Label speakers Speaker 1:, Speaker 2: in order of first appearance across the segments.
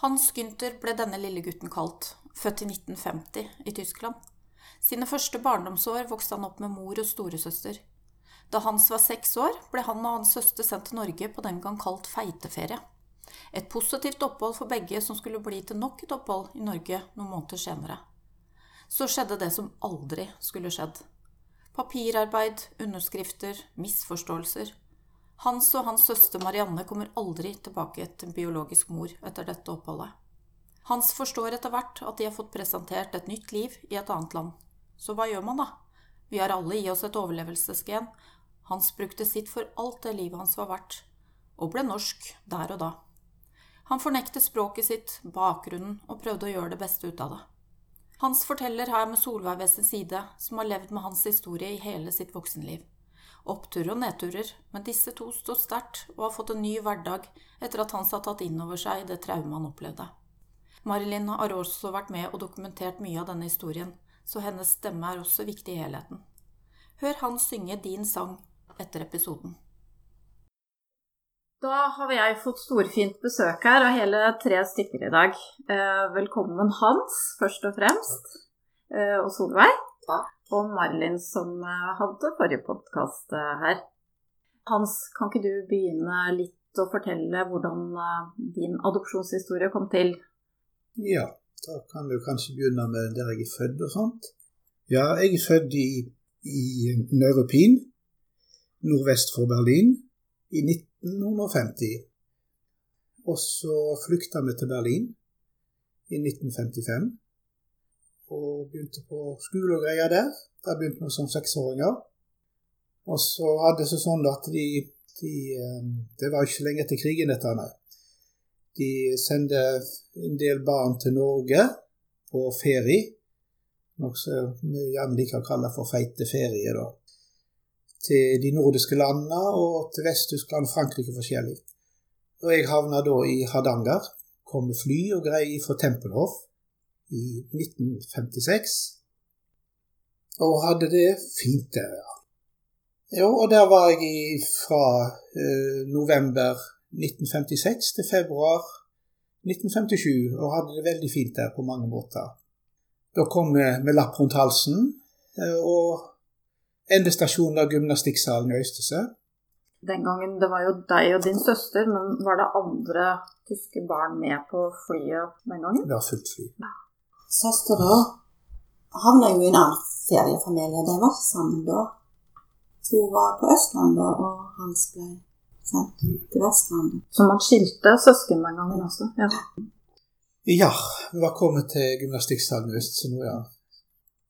Speaker 1: Hans Gynter ble denne lille gutten kalt, født i 1950 i Tyskland. Sine første barndomsår vokste han opp med mor og storesøster. Da Hans var seks år, ble han og hans søster sendt til Norge på den gang kalt feiteferie. Et positivt opphold for begge som skulle bli til nok et opphold i Norge noen måneder senere. Så skjedde det som aldri skulle skjedd. Papirarbeid, underskrifter, misforståelser. Hans og hans søster Marianne kommer aldri tilbake til en biologisk mor etter dette oppholdet. Hans forstår etter hvert at de har fått presentert et nytt liv i et annet land. Så hva gjør man, da? Vi har alle i oss et overlevelsesgen. Hans brukte sitt for alt det livet hans var verdt, og ble norsk der og da. Han fornekter språket sitt, bakgrunnen, og prøvde å gjøre det beste ut av det. Hans forteller her med Solveig ved sin side, som har levd med hans historie i hele sitt voksenliv. Oppturer og nedturer, men disse to står sterkt og har fått en ny hverdag etter at Hans har tatt inn over seg det traumet han opplevde. Marilyn har også vært med og dokumentert mye av denne historien, så hennes stemme er også viktig i helheten. Hør han synge din sang etter episoden. Da har jeg fått storfint besøk her av hele tre stykker i dag. Eh, velkommen Hans, først og fremst. Eh, og Solveig. Ja. Og Marlin, som eh, hadde forrige podkast her. Hans, kan ikke du begynne litt å fortelle hvordan din adopsjonshistorie kom til?
Speaker 2: Ja. Da kan du kanskje begynne med der jeg er født og sånt. Ja, jeg er født i, i Neuropin, nordvest for Berlin, i 1950. Og så flykta vi til Berlin i 1955. Og begynte på skole og greier der. Da begynte vi som seksåringer. Og så hadde det seg sånn at de, de, eh, Det var ikke lenge etter krigen, dette, nei. De sendte en del barn til Norge på ferie. Noe som vi gjerne liker å kalle for feite ferie. da. Til de nordiske landene og til Vest-Tyskland Frankrike forskjellig. Og jeg havna da i Hardanger. Kom med fly og greier fra Tempelhof i 1956. Og hadde det fint der, ja. Jo, og der var jeg fra eh, november 1956 til februar 1957, og hadde det veldig fint der på mange måter. Da kom vi med lapp rundt halsen, eh, og endestasjonen av gymnastikksalen i Øystese.
Speaker 1: Den gangen det var jo deg og din søster, men var det andre tyske barn med på flyet den gangen?
Speaker 2: Det var fullt fly. Ja.
Speaker 3: Søstera havna jo i en annen feriefamilie. De var ikke sammen da. Hun var på Østlandet, og Hans ble sendt til Vestlandet.
Speaker 1: Så man skilte søsken den gangen også? Ja.
Speaker 2: ja vi var kommet til gymnastikksalen øst så nå, ja.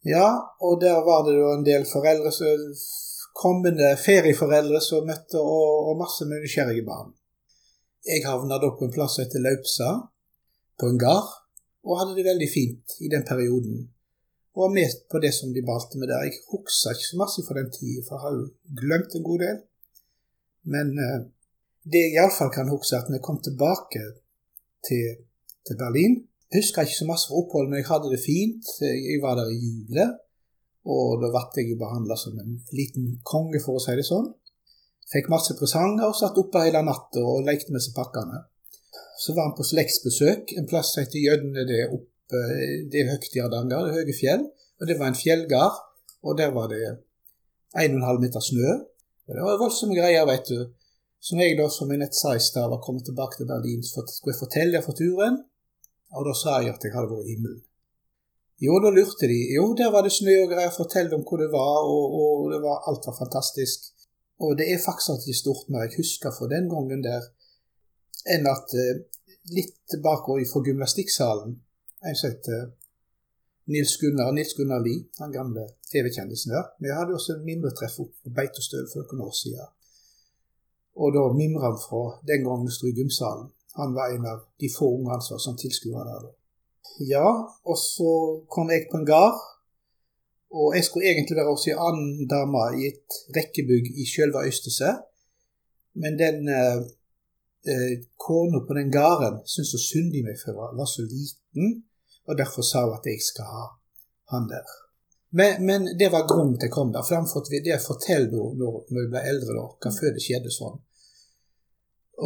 Speaker 2: Ja, og der var det jo en del foreldre som kommende ferieforeldre som møtte, og, og masse med nysgjerrige barn. Jeg havna da på en plass som heter Laupsa, på en gard, og hadde det veldig fint i den perioden. Og var med på det som de balte med der. Jeg husker ikke så masse fra den tida, for jeg har jo glemt en god del. Men eh, det jeg iallfall kan huske, at når jeg kom tilbake til, til Berlin husker ikke så masse fra oppholdet, men jeg hadde det fint. Jeg var der i jule, og da ble jeg behandla som en liten konge, for å si det sånn. Fikk masse presanger og satt oppe hele natta og lekte med seg pakkene. Så var han på slektsbesøk en plass som heter Jødne, Det er, oppe, det er høyt i Hardanger, det er høye fjell. Og det var en fjellgard, og der var det 1,5 meter snø. Og Det var voldsomme greier, vet du. Så når jeg da, som jeg nett sa i stad, var kommet tilbake til Berlin, så skulle jeg fortelle for turen. Og da sa jeg at jeg hadde vært i himmelen. Jo, da lurte de. Jo, der var det snø og greier. Fortell dem hvor det var, og, og det var, alt var fantastisk. Og det er faktisk ikke stort mer jeg husker fra den gangen der, enn at eh, litt bakover fra gymnastikksalen En som heter Nils Gunnar Nils Gunnar Lie, den gamle TV-kjendisen der. Vi hadde også en mimretreff på Beitostøl for noen år siden. Og da mimra han fra den gangen vi sto i gymsalen. Han var en av de få ungene som var som tilskuere der. Ja, og så kom jeg på en gard. Og jeg skulle egentlig være også en annen dame i et rekkebygg i sjølve Øystese. Men den eh, eh, kona på den gården syntes så synd i meg for jeg var så liten og derfor sa hun at jeg skal ha han der. Men, men det var grunnen til jeg kom der. Framfor det forteller hun når, når jeg ble eldre, da, hva før det skjedde sånn.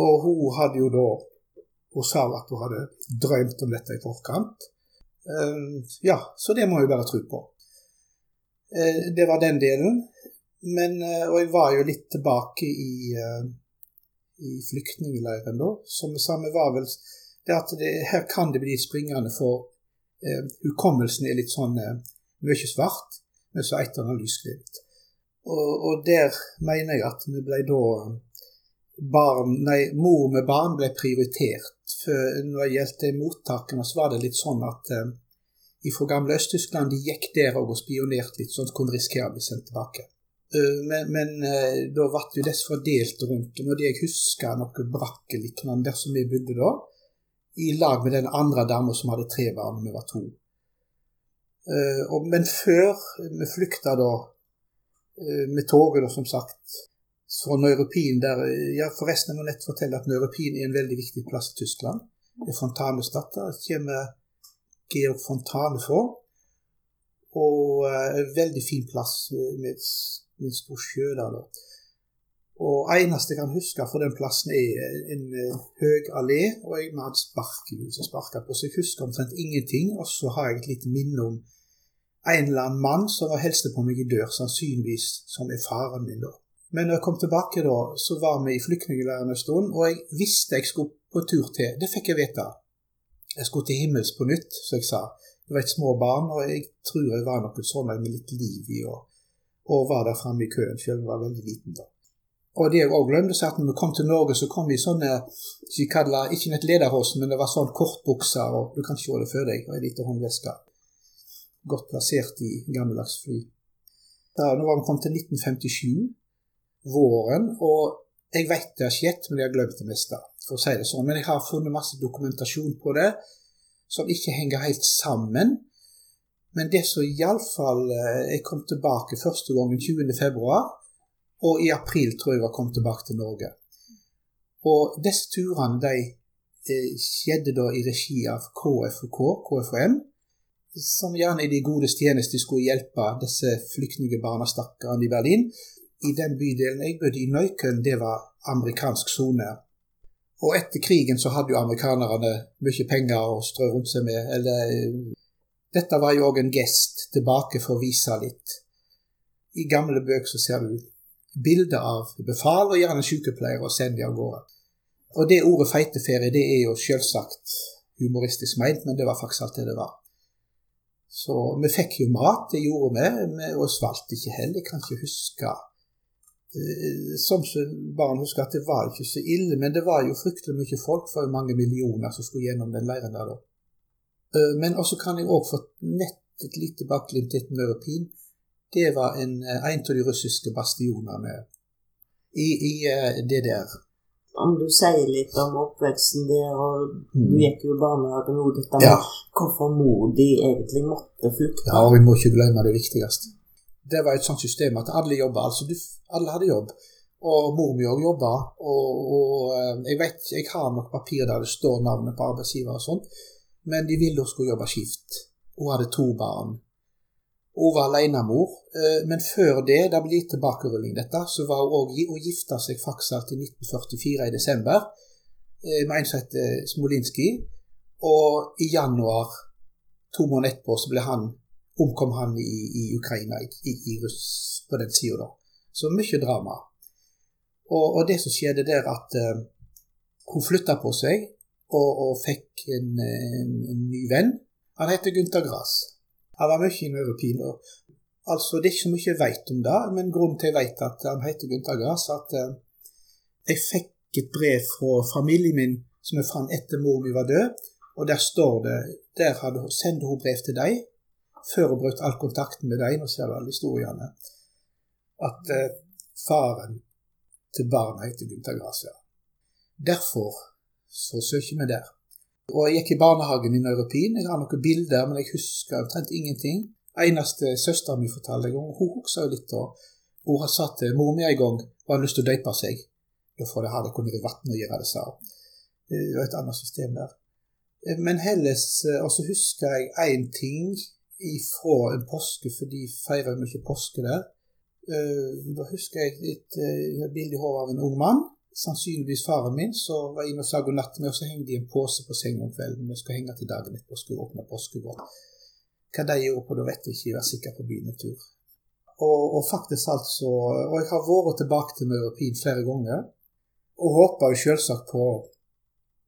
Speaker 2: Og hun hadde jo da Hun sa at hun hadde drømt om dette i forkant. Ja, så det må jeg bare tro på. Det var den delen. Men, og jeg var jo litt tilbake i, i flyktningleiren da. Som sa, samme var vel det at det, her kan det bli springende for eh, hukommelsen er litt sånn eh, mye svart, men så et eller annet lysglimt. Og, og, der mener jeg at vi ble da barn, nei, Mor med barn ble prioritert. For når det gjaldt mottakene, så var det litt sånn at eh, fra gamle Øst-Tyskland de gikk der og spionerte litt, sånn at de kunne risikere å bli sendt tilbake. Uh, men, men uh, da ble jo disse fordelt rundt. Og det jeg husker noe brakkeliknende der som vi bodde da, i lag med den andre dama som hadde tre barn, og vi var to. Og, men før vi flykta da med toget, da, som sagt, fra Neuropin der ja Forresten, jeg må nett fortelle at Neuropin er en veldig viktig plass i Tyskland. Det er Fontanestadt. Der kommer Georg Fontane fra. Og en veldig fin plass med, med en stor sjø der. da. Og eneste jeg kan huske fra den plassen, er en uh, høy allé, og jeg hadde sparkehjul som sparka på, så jeg husker omtrent ingenting. Og så har jeg et lite minne om en eller annen mann som hilste på meg i dør, sannsynligvis som er faren min da. Men når jeg kom tilbake da, så var vi i flyktningleiren en stund, og jeg visste jeg skulle på tur til. Det fikk jeg vite. Jeg skulle til himmels på nytt, som jeg sa. Det var et små barn, og jeg tror jeg var noe sånn med litt liv i, og, og var der framme i køen, selv om jeg var veldig liten da. Og det jeg òg glemte, så at når vi kom til Norge, så kom vi i sånne vi kaller, ikke et lederhås, men det var sånn kortbukser, og du kan se det før deg, og ei lita håndveske. Godt plassert i gammeldags fly. Da, nå var vi kommet til 1957, våren, og jeg vet det har skjedd, men jeg har glemt det meste. for å si det sånn. Men jeg har funnet masse dokumentasjon på det som ikke henger helt sammen. Men det som iallfall eh, Jeg kom tilbake første gangen 20. februar og i april tror jeg var kommet tilbake til Norge. Og disse turene de eh, skjedde da i regi av KFK, KFM, som gjerne i de godes tjeneste skulle hjelpe disse flyktningbarna, stakkarene i Berlin. I den bydelen jeg bodde i, Nøyken, det var amerikansk sone. Og etter krigen så hadde jo amerikanerne mye penger å strø rundt seg med. Eller Dette var jo òg en gest tilbake for å vise litt. I gamle bøker så ser du bilder av befal og gjerne sykepleiere og sender dem av gårde. Og det ordet feiteferie det er jo selvsagt humoristisk meint, men det var faktisk alt det det var. Så vi fikk jo mat, det gjorde vi, og svalt ikke heller. Jeg kan ikke huske eh, Som barn husker at det var ikke så ille, men det var jo fryktelig mye folk, for mange millioner som skulle gjennom den leiren der da. Eh, men også kan jeg òg få nett et lite bakglimt til Mørepin det var en, eh, en av de russiske bastionene i, i eh, DDR.
Speaker 4: Om du sier litt om oppveksten der, og mm. du gikk jo i barnehagen og dette
Speaker 2: ja.
Speaker 4: hvorfor mor di egentlig måtte flykte?
Speaker 2: Ja, og vi må ikke glemme det viktigste. Det var et sånt system at alle jobba. Altså, du, alle hadde jobb. Og mor mi òg jobba. Og, og, jeg vet jeg har nok papir der det står navnet på arbeidsgiver og sånt, men de ville hun skulle jobbe skift. Hun hadde to barn. Hun var alenemor, eh, men før det, det blir litt tilbakerulling dette, så var hun òg Hun gifta seg faktisk i 1944 i desember eh, med en som het Smolinski. Og i januar, to måneder etterpå, så ble han, omkom han i, i Ukraina, i, i Russ, på den sida da. Så mye drama. Og, og, det som skjedde der, at uh, hun flytta på seg og, og fikk en, en, en, ny venn. Han heter Gunther Grass. Han var mye i Europin. Altså, det er ikke så mye jeg vet om det, men grunnen til jeg vet at han heter Gunther Grass, at uh, jeg fikk et brev fra familien min som jeg fant etter mor mi var død, og der står det Der hadde, sendte hun brev til deg før hun brøt all kontakten med deg. Nå ser du alle historiene. At uh, faren til barna heter Gunther Grass. Ja. Derfor så søker vi der. Og jeg gikk i barnehagen i Neuropin. Jeg har noen bilder, men jeg husker omtrent ingenting. Eneste søstera mi fortalte jeg om, hun husker litt. da. Hun har sagt til mor mi en gang hun har lyst til å døpe seg. Da får det ha det kunne i vann å gjøre det, sa hun. Det var et annet system der. Men heller Og så husker jeg én ting ifra en påske, for de feirer mye påske der. Da husker jeg et, bilde i hodet av en ung mann sannsynligvis faren min, som var inne og sa god natt med, og så hengte de en pose på senga om kvelden. Vi skulle henge til dagen etterpå, skulle åpne påskegård. Hva de gjorde på da, vet jeg ikke. Jeg var sikker på bynetur. Og, og faktisk altså Og jeg har vært tilbake til Møropin flere ganger, og håper jo selvsagt på å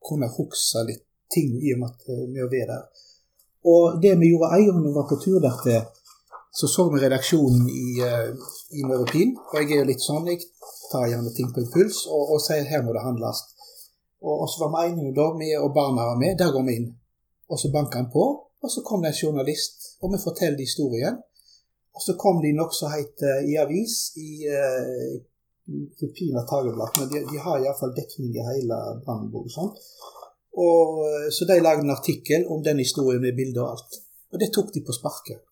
Speaker 2: kunne huske litt ting i og med at vi er der. Og det vi gjorde en gang vi var på tur der til, så så vi redaksjonen i, uh, i Møropin. Og jeg er jo litt sånn, jeg tar gjerne ting på impuls og, og sier her må det handles. Og, og så var vi enige da, vi og barna var med, der går vi inn. Og så banka han på, og så kom det en journalist, og vi forteller historien. Og så kom de nokså heit uh, i avis, i uh, Rupina Tageblad, men de, de har iallfall dekning i hele Brandenburg og sånn. Og, så de lagde en artikkel om den historien med bilde og alt. Og det tok de på sparket.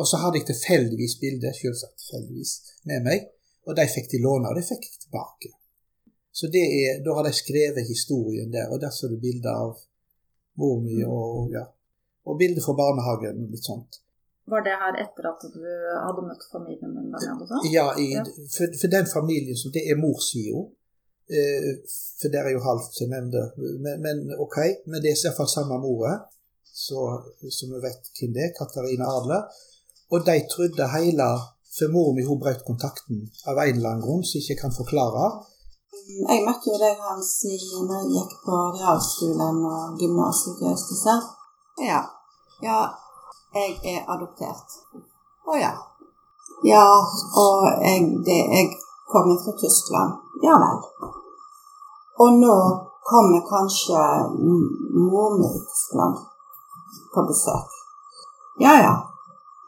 Speaker 2: Og så hadde jeg tilfeldigvis bildet, selvsagt tilfeldigvis, med meg. Og de fikk de låne, og det fikk jeg tilbake. Så det er, Da har de skrevet historien der, og der ser du bilder av mor mi og ja, og bilder fra barnehagen og litt sånt.
Speaker 1: Var det her etter at du hadde møtt familien din der?
Speaker 2: Ja, i, ja. For, for, den familien som det er morssida. Eh, for der er jo halvt, som jeg nevnte. Men, men, ok, men det er iallfall samme mor, så, så vi vet hvem det er. Katarina Adler. Og de trodde hele for mor mi hun brøt kontakten av en eller annen grunn som ikke kan forklare.
Speaker 3: Jeg møtte jo deg Hans når jeg gikk på realskolen og gymnaset i Østese. Ja. ja, jeg er adoptert. Å ja. Ja, og jeg, det, jeg kommer fra Tyskland. Ja vel. Og nå kommer kanskje mor mi til Tyskland på besøk. Ja ja.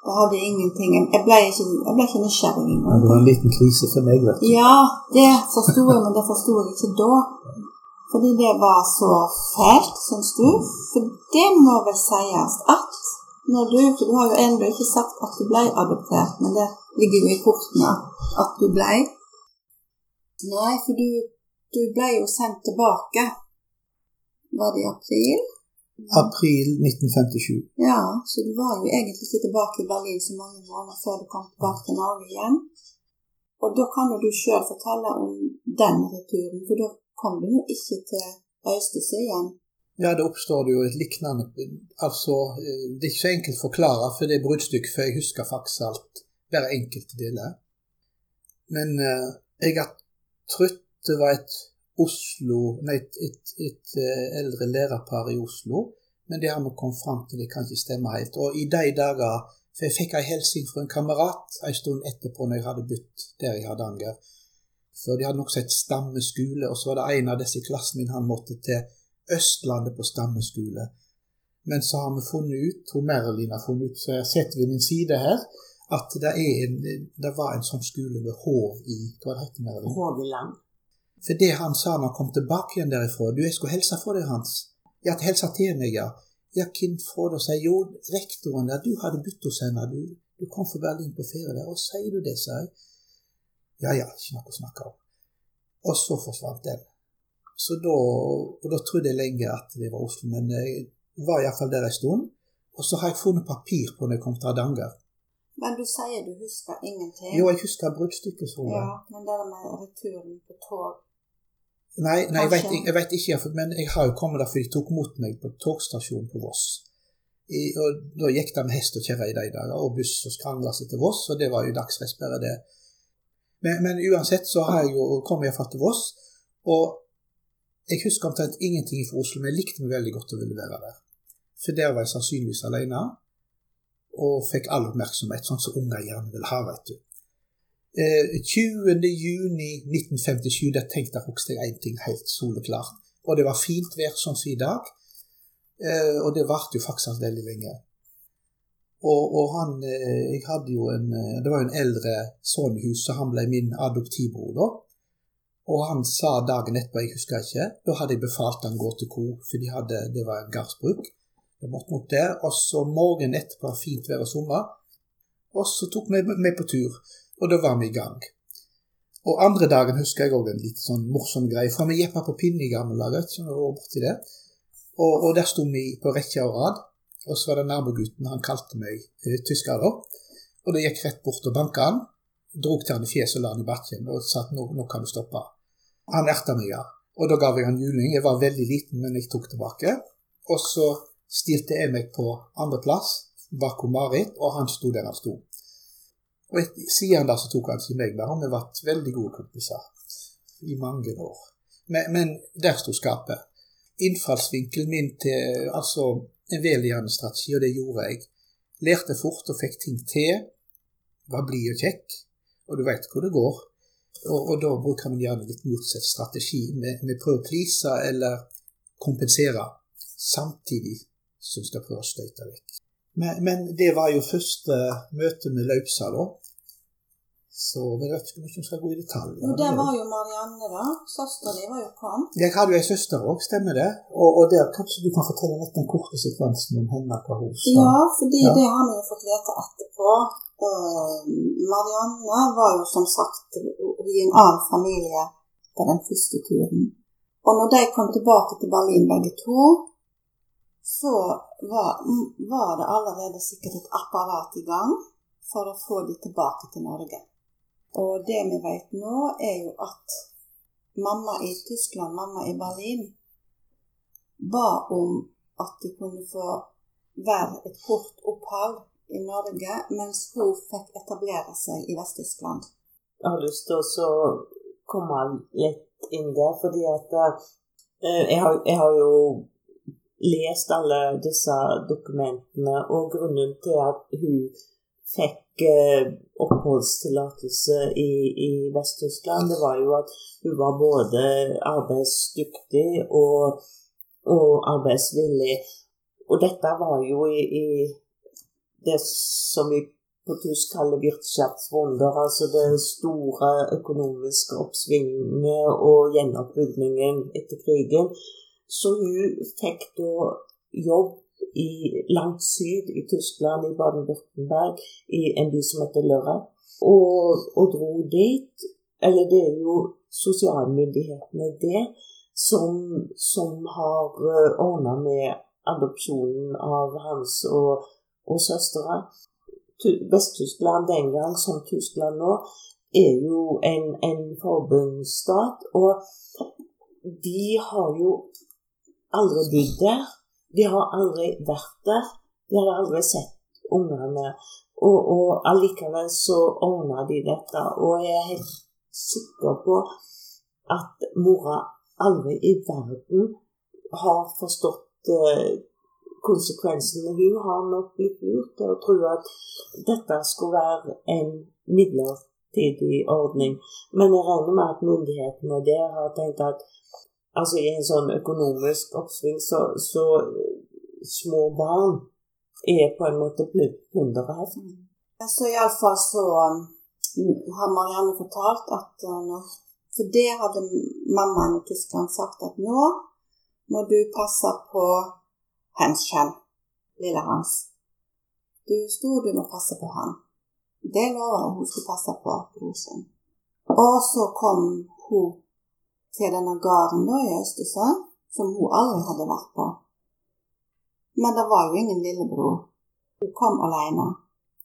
Speaker 3: Det hadde ingenting Jeg ble ikke, jeg ble ikke nysgjerrig
Speaker 2: engang. det var en liten krise for meg, vet
Speaker 3: du. Ja, det forsto jeg, men det forsto jeg ikke da. Fordi det var så fælt, syns du. For det må vel sies at når du For du har jo ennå ikke sagt at du ble adoptert, men det ligger jo i kortene at du ble. Nei, for du, du ble jo sendt tilbake. Var det i april?
Speaker 2: April 1957.
Speaker 3: Ja, så du var jo egentlig ikke tilbake i Berlin så mange måneder før du kom tilbake til Norge igjen. Og da kan jo du sjøl fortelle om den returen, for da kom du jo ikke til Øystese igjen.
Speaker 2: Ja, det oppstår jo et lignende Altså, eh, det er ikke så enkelt å forklare, for det er bruddstykke, for jeg husker faktisk alt, bare enkelte deler. Men eh, jeg har trodd det var et Oslo, nei, et, et, et, eh, eldre lærerpar i Oslo. Men det har vi kommet fram til, det kan ikke stemme helt. Og i de dager For jeg fikk ei hilsen fra en kamerat en stund etterpå når jeg hadde bytt der i Hardanger. For de hadde nokså et stammeskole, og så var det en av disse i klassen min han måtte til Østlandet på stammeskole. Men så har vi funnet ut, hun Marilyn har funnet ut, så jeg setter ved min side her, at det, en, det var en sånn skole ved Hov i Hva heter? Marilyn?
Speaker 4: Håviland.
Speaker 2: For det han sa når han kom tilbake igjen derifra Du, jeg skulle hilse for deg, Hans. Ja, hilse til meg, ja. Ja, hvem fra da? Sier jo, rektoren der, du hadde bytt hos henne. Du, du kom fra Berlin på ferie der. Og sier du det, sier jeg. Ja ja, ikke noe å snakke om. Og så forsvant den. Så da, og da trodde jeg lenge at det var Oslo, men jeg var iallfall der en stund. Og så har jeg funnet papir på når jeg kom til Hardanger.
Speaker 3: Men du sier du husker ingenting?
Speaker 2: Jo, jeg husker bruddstykket.
Speaker 3: Ja, men det med returen på tog
Speaker 2: Nei, nei jeg, vet, jeg, vet, ikke, men jeg har jo kommet der for de tok mot meg på togstasjonen på Voss. I, og Da gikk det med hest og kjerre i de dager, og buss og skrangla seg til Voss, og det var jo dagsvespere, det. Men, men, uansett så har jeg jo kommet iallfall til Voss, og jeg husker omtrent ingenting fra Oslo, men jeg likte meg veldig godt å ville være der. For der var jeg sannsynligvis alene, og fikk all oppmerksomhet, sånn som unger gjerne vil ha, vet du. 20.6.1957, der tenkte jeg én ting helt soleklart. Og det var fint vær sånn som i dag. Eh, og det varte jo faktisk veldig lenge. Og, og, han eh, Jeg hadde jo en eh, Det var jo en eldre sønn i huset, han ble min adoptivbror da. Og han sa dagen etterpå, jeg husker ikke, da hadde jeg befalt han gå til ko, for de hadde, det var gardsbruk. Jeg måtte opp der. Og så morgenen etterpå, fint vær og sommer. Og så tok vi meg på tur. Og da var vi i gang. Og andre dagen husker jeg òg en litt sånn morsom greie. For vi jeppa på pinne i gamle dager. Og, og der sto vi på rekke og rad. Og så var det nabogutten, han kalte meg eh, tysker da. Og da gikk rett bort og banka han. Drog til han i fjeset og la han i bakken og sa at nå, nå kan du stoppe. Han erta meg, ja. Og da ga jeg han juling. Jeg var veldig liten, men jeg tok tilbake. Og så stilte jeg meg på andreplass bak Marit, og han sto der han sto. Og et, siden da så tok han ikke meg og vi har vært veldig gode kompiser i mange år. Men, men der sto skapet. Innfallsvinkelen min til altså en velgjørende strategi, og det gjorde jeg. Lærte fort og fikk ting til. Var blid og kjekk, og du veit hvor det går. Og, og, da bruker man gjerne litt motsatt strategi. Vi prøver å please eller kompensere, samtidig som skal prøve å støyte vekk. Men, men, det var jo første møte med Laupsa, da. Så vi vet ikke om vi skal gå i detalj.
Speaker 3: Jo, der var jo Marianne, da. Søstera di var jo kom.
Speaker 2: Jeg hadde jo ei søster òg, stemmer det. Og, og, der kanskje du kan fortelle litt den korte sekvensen om henne, hva hun sa.
Speaker 3: Ja, fordi ja. det har vi jo fått vite etterpå. Uh, Marianne var jo som sagt i en annen familie på den første turen. Og når de kom tilbake til Berlin begge to, så var, var det allerede sikkert et apparat i gang for å få de tilbake til Norge. Og det vi vet nå, er jo at mamma i Tyskland, mamma i Berlin, ba om at de kunne få være et kort opphold i Norge mens hun fikk etablere seg i Vest-Tyskland.
Speaker 4: Jeg har lyst til å komme litt inn der, fordi at uh, jeg, har, jeg har jo lest alle disse dokumentene, og grunnen til at hun fikk eh, oppholdstillatelse i, i Vest-Tyskland, det var jo at hun var både arbeidsdyktig og, og arbeidsvillig. Og dette var jo i, i det som vi på tysk kaller Wirtschaftswunder, altså det store økonomiske oppsvinget og gjenoppbyggingen etter krigen. Så hun fikk da jobb i langt syd i Tyskland, i Baden-Württemberg, i en by som heter Lørre. Og, og, dro dit. Eller det er jo sosialmyndighetene det som, som har eh, ordna med adopsjonen av hans og, og søstre. Vest-Tyskland den gang, som Tyskland nå, er jo en, en forbundsstat. Og de har jo aldri bodd der. De har aldri vært der. De har aldri sett ungene. Og, og allikevel så ordna de dette. Og jeg er helt sikker på at mora aldri i verden har forstått uh, konsekvensene. Hun har nok blitt lurt til å tro at dette skulle være en midlertidig ordning. Men jeg regner med at myndighetene der har tenkt at altså i en sånn økonomisk oppsving, så, så små barn er på en måte plunderheft. Mm.
Speaker 3: Så iallfall så um, har Marianne fortalt at uh, når, For det hadde mammaen i Tyskland sagt at nå må du passe på Henschen, lille Hans. Du er stor, du må passe på han. Det lover hun skulle passe på bror sin. Og så kom hun til denne gården da i Østersund, som hun aldri hadde vært på. Men det var jo ingen lillebror. Hun kom alene,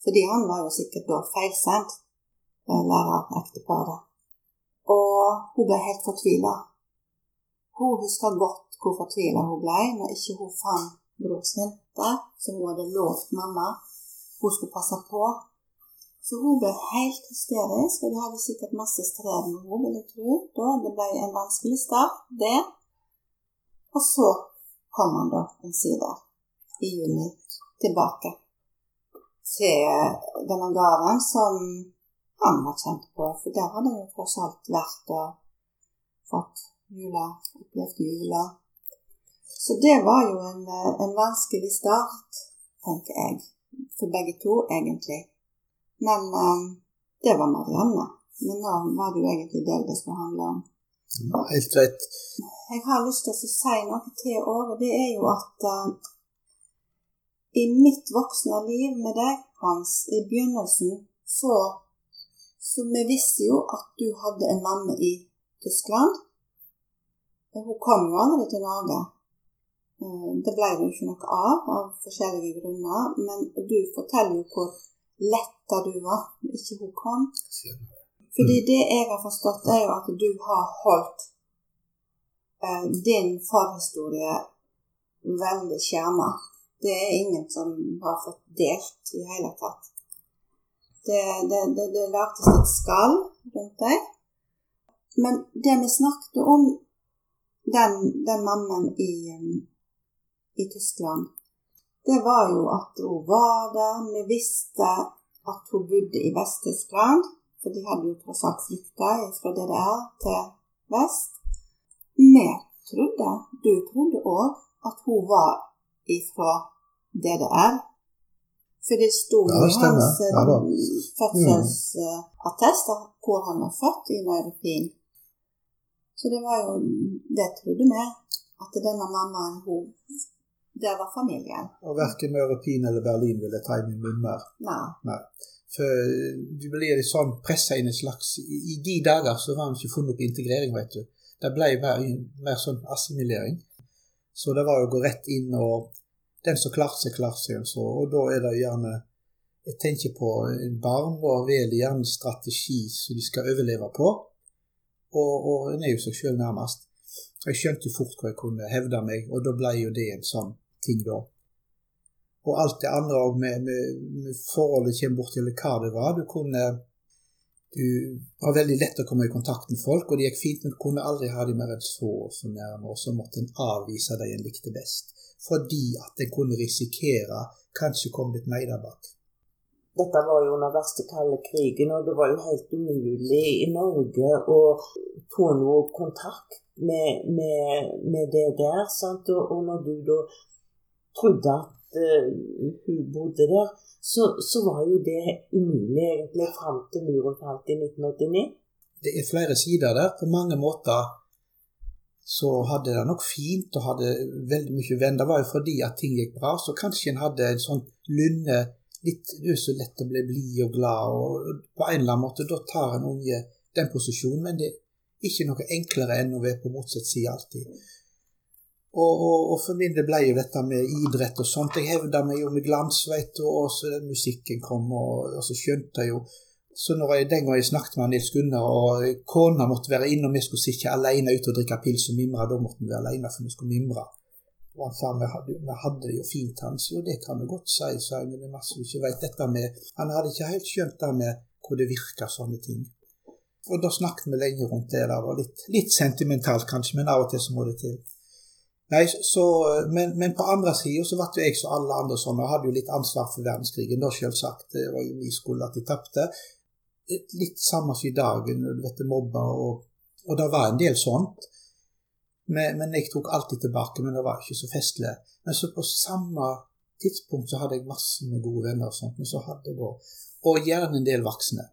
Speaker 3: fordi han var jo sikkert da feilsendt, eh, lærerekteparet. Og hun ble helt fortvila. Hun husker godt hvor fortvila hun ble når ikke hun fant bror sin der, som hun hadde lovt mamma hun skulle passe på så hun ble helt hysterisk, og de hadde sikkert masse strev med henne, vil jeg tro. Da det ble en vanskelig start, det. Og så kom han da omsider, i juni, tilbake til denne gården som han var kjent på. For der hadde han jo tross alt vært og fått jula, opplevd jula. Så det var jo en, en vanskelig start, tenker jeg. For begge to, egentlig. Men um, det var Marianne. Men nå var det jo egentlig det det skulle handle om.
Speaker 2: helt greit.
Speaker 3: Jeg har lyst til å si noe til Åre. det er jo at uh, i mitt voksne liv med deg, Hans, i begynnelsen, så Så vi visste jo at du hadde en mamma i Tyskland. Hun kom jo aldri til Norge. Uh, det ble det jo ikke noe av, av forskjellige grunner. Men du forteller jo hvor letta du var når ikke hun kom. Fordi det jeg har forstått, er jo at du har holdt eh, din forhistorie veldig skjerma. Det er ingen som har fått delt i hele tatt. Det, det, det, det lagdes et skall rundt deg. Men det vi snakket om, den, den mammen i, i Tyskland, det var jo at hun var der. Vi visste at hun bodde i Vest-Tyskland, for de hadde jo tross alt flykta fra DDR til vest. Vi trodde, du trodde òg, at hun var ifra DDR. For det sto
Speaker 2: Ja,
Speaker 3: i
Speaker 2: det
Speaker 3: hans eh,
Speaker 2: Ja da.
Speaker 3: fødselsattest hvor han var født i Neuropin. Så det var jo Det trodde vi. At denne mammaen, hun Det var familien.
Speaker 2: Og verken Europin eller Berlin ville ta i min munn mer.
Speaker 3: Nei.
Speaker 2: For du blir sånn pressa inn i en slags I de dager så var han ikke funnet opp integrering, vet du. Det ble mer, mer sånn assimilering. Så det var jo å gå rett inn og Den som klarte seg, klarte seg. Så, og da er det gjerne Jeg tenker på barn, og velger gjerne strategi som de skal overleve på. Og, og en er jo seg sjøl nærmest. Jeg skjønte jo fort hvor jeg kunne hevde meg, og da ble jo det en sånn ting, da. Og alt det andre òg med, med, med forholdet kommer bort til hva det var. Du kunne Du var veldig lett å komme i kontakt med folk, og det gikk fint, men du kunne aldri ha dem mer enn så og så nærme, og så måtte en avvise de en likte best. Fordi at en kunne risikere kanskje kom det et nei bak.
Speaker 4: Dette var jo under verste kalde krigen, og det var jo helt umulig i Norge å få noe kontakt med, med, med det der. Sant? Og, og når du da trodde at eh, hun bodde der, så, så var jo det umulig egentlig fram til muren falt i 1989.
Speaker 2: Det er flere sider der. På mange måter så hadde det nok fint og hadde veldig mye venn. Det var jo fordi at ting gikk bra, så kanskje en hadde en sånn lynne litt, Du er så lett å bli blid og glad, og på en eller annen måte da tar en unge den posisjonen, men det er ikke noe enklere enn å være på motsatt side alltid. Og, og, og for min del ble jo dette med idrett og sånt. Jeg hevda meg jo med glans, vet du, og så den musikken kom, og, og så skjønte jeg jo Så når jeg, den gang jeg snakket med Nils Gunnar, og kona måtte være inne, og vi skulle sitte alene ute og drikke pils og mimre, da måtte vi være alene, for vi skulle mimre. Og han sa vi hadde, vi hadde det jo fint, han. Så jo, det kan du godt si, sa jeg, men det er masse du ikke vet. Dette med Han hadde ikke helt skjønt det med hvor det virker sånne ting. Og da snakket vi lenge rundt det. Det var litt, litt sentimentalt kanskje, men av og til så må det til. Nei, så, men, men på andre sida så ble jeg som alle andre sånn, og hadde jo litt ansvar for verdenskrigen, da selvsagt. Det var jo min skyld at de tapte. Litt samme som i dag, når du vet, mobba og Og det var en del sånt. Men, men jeg tok alltid tilbake, men det var ikke så festlig. Men så på samme tidspunkt så hadde jeg masse med gode venner og sånt, men så hadde jeg da Og gjerne en del voksne.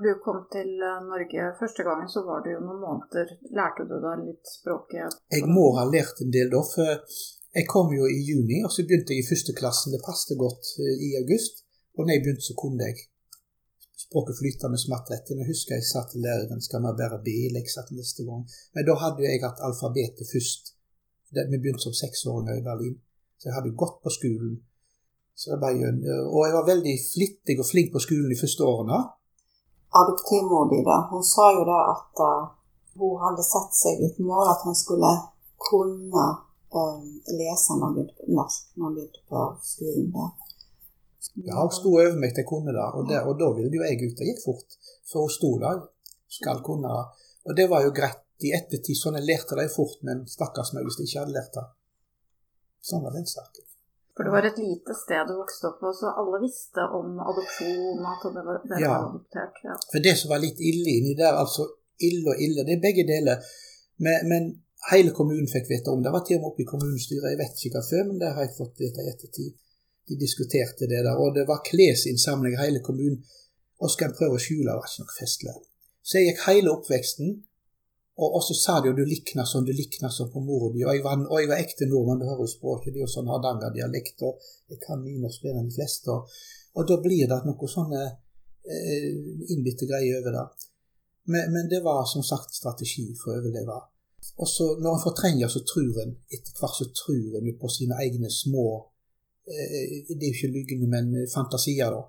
Speaker 1: Du kom til eh, Norge første gangen, så var det jo noen måneder. Lærte du da litt språket?
Speaker 2: Jeg må ha lært en del da, for jeg kom jo i juni, og så begynte jeg i første klassen. Det passet godt eh, i august. Og når jeg begynte, så kunne jeg språket flytende smattrett. Jeg husker jeg sa til læreren skal vi bare be leksa til neste gang. Men da hadde jeg hatt alfabetet først. Vi begynte som seksåringer i Berlin. Så jeg hadde gått på skolen. Så det ble og jeg var veldig flittig og flink på skolen de første årene.
Speaker 3: Adoptivmor di, da, hun sa jo da at uh, hun hadde sett seg et mål at han skulle kunne um, lese når han begynte på norsk når skolen. der.
Speaker 2: Ja, hun sto over meg til å kunne det, og, og da ville jo jeg ut. Det gikk fort. For hun sto der, skal kunne. Og det var jo greit i ettertid. Sånn jeg lærte det fort, men stakkars meg hvis jeg ikke hadde lært det. Sånn var den saken.
Speaker 1: For det var et lite sted du vokste opp på, så alle visste om adopsjon, at det var, det
Speaker 2: Ja.
Speaker 1: var adoptert. Ja.
Speaker 2: For det som var litt ille inni der, altså ille og ille, det er begge deler. Men, men hele kommunen fikk vite om det. Det var til og med oppe i kommunestyret, jeg vet ikke hva før, men det har jeg fått vite i ettertid. De diskuterte det der, og det var klesinnsamling i hele kommunen. En prøve å skjule, det var ikke noe festlig. Så jeg gikk hele oppveksten, og, og så sa de jo du likna sånn, du likna sånn på mora di. Og jeg var, og jeg var ekte nordmann, du hører jo språket, det er jo sånn hardangerdialekt, og jeg kan nynorsk bedre enn de fleste. Og, og da blir det noe sånne eh, innbitte greier over det. Men, men det var som sagt strategi for å overleve. Og så når en fortrenger, så tror en etter hvert så tror en jo på sine egne små eh, Det er jo ikke lygne, men fantasier, da.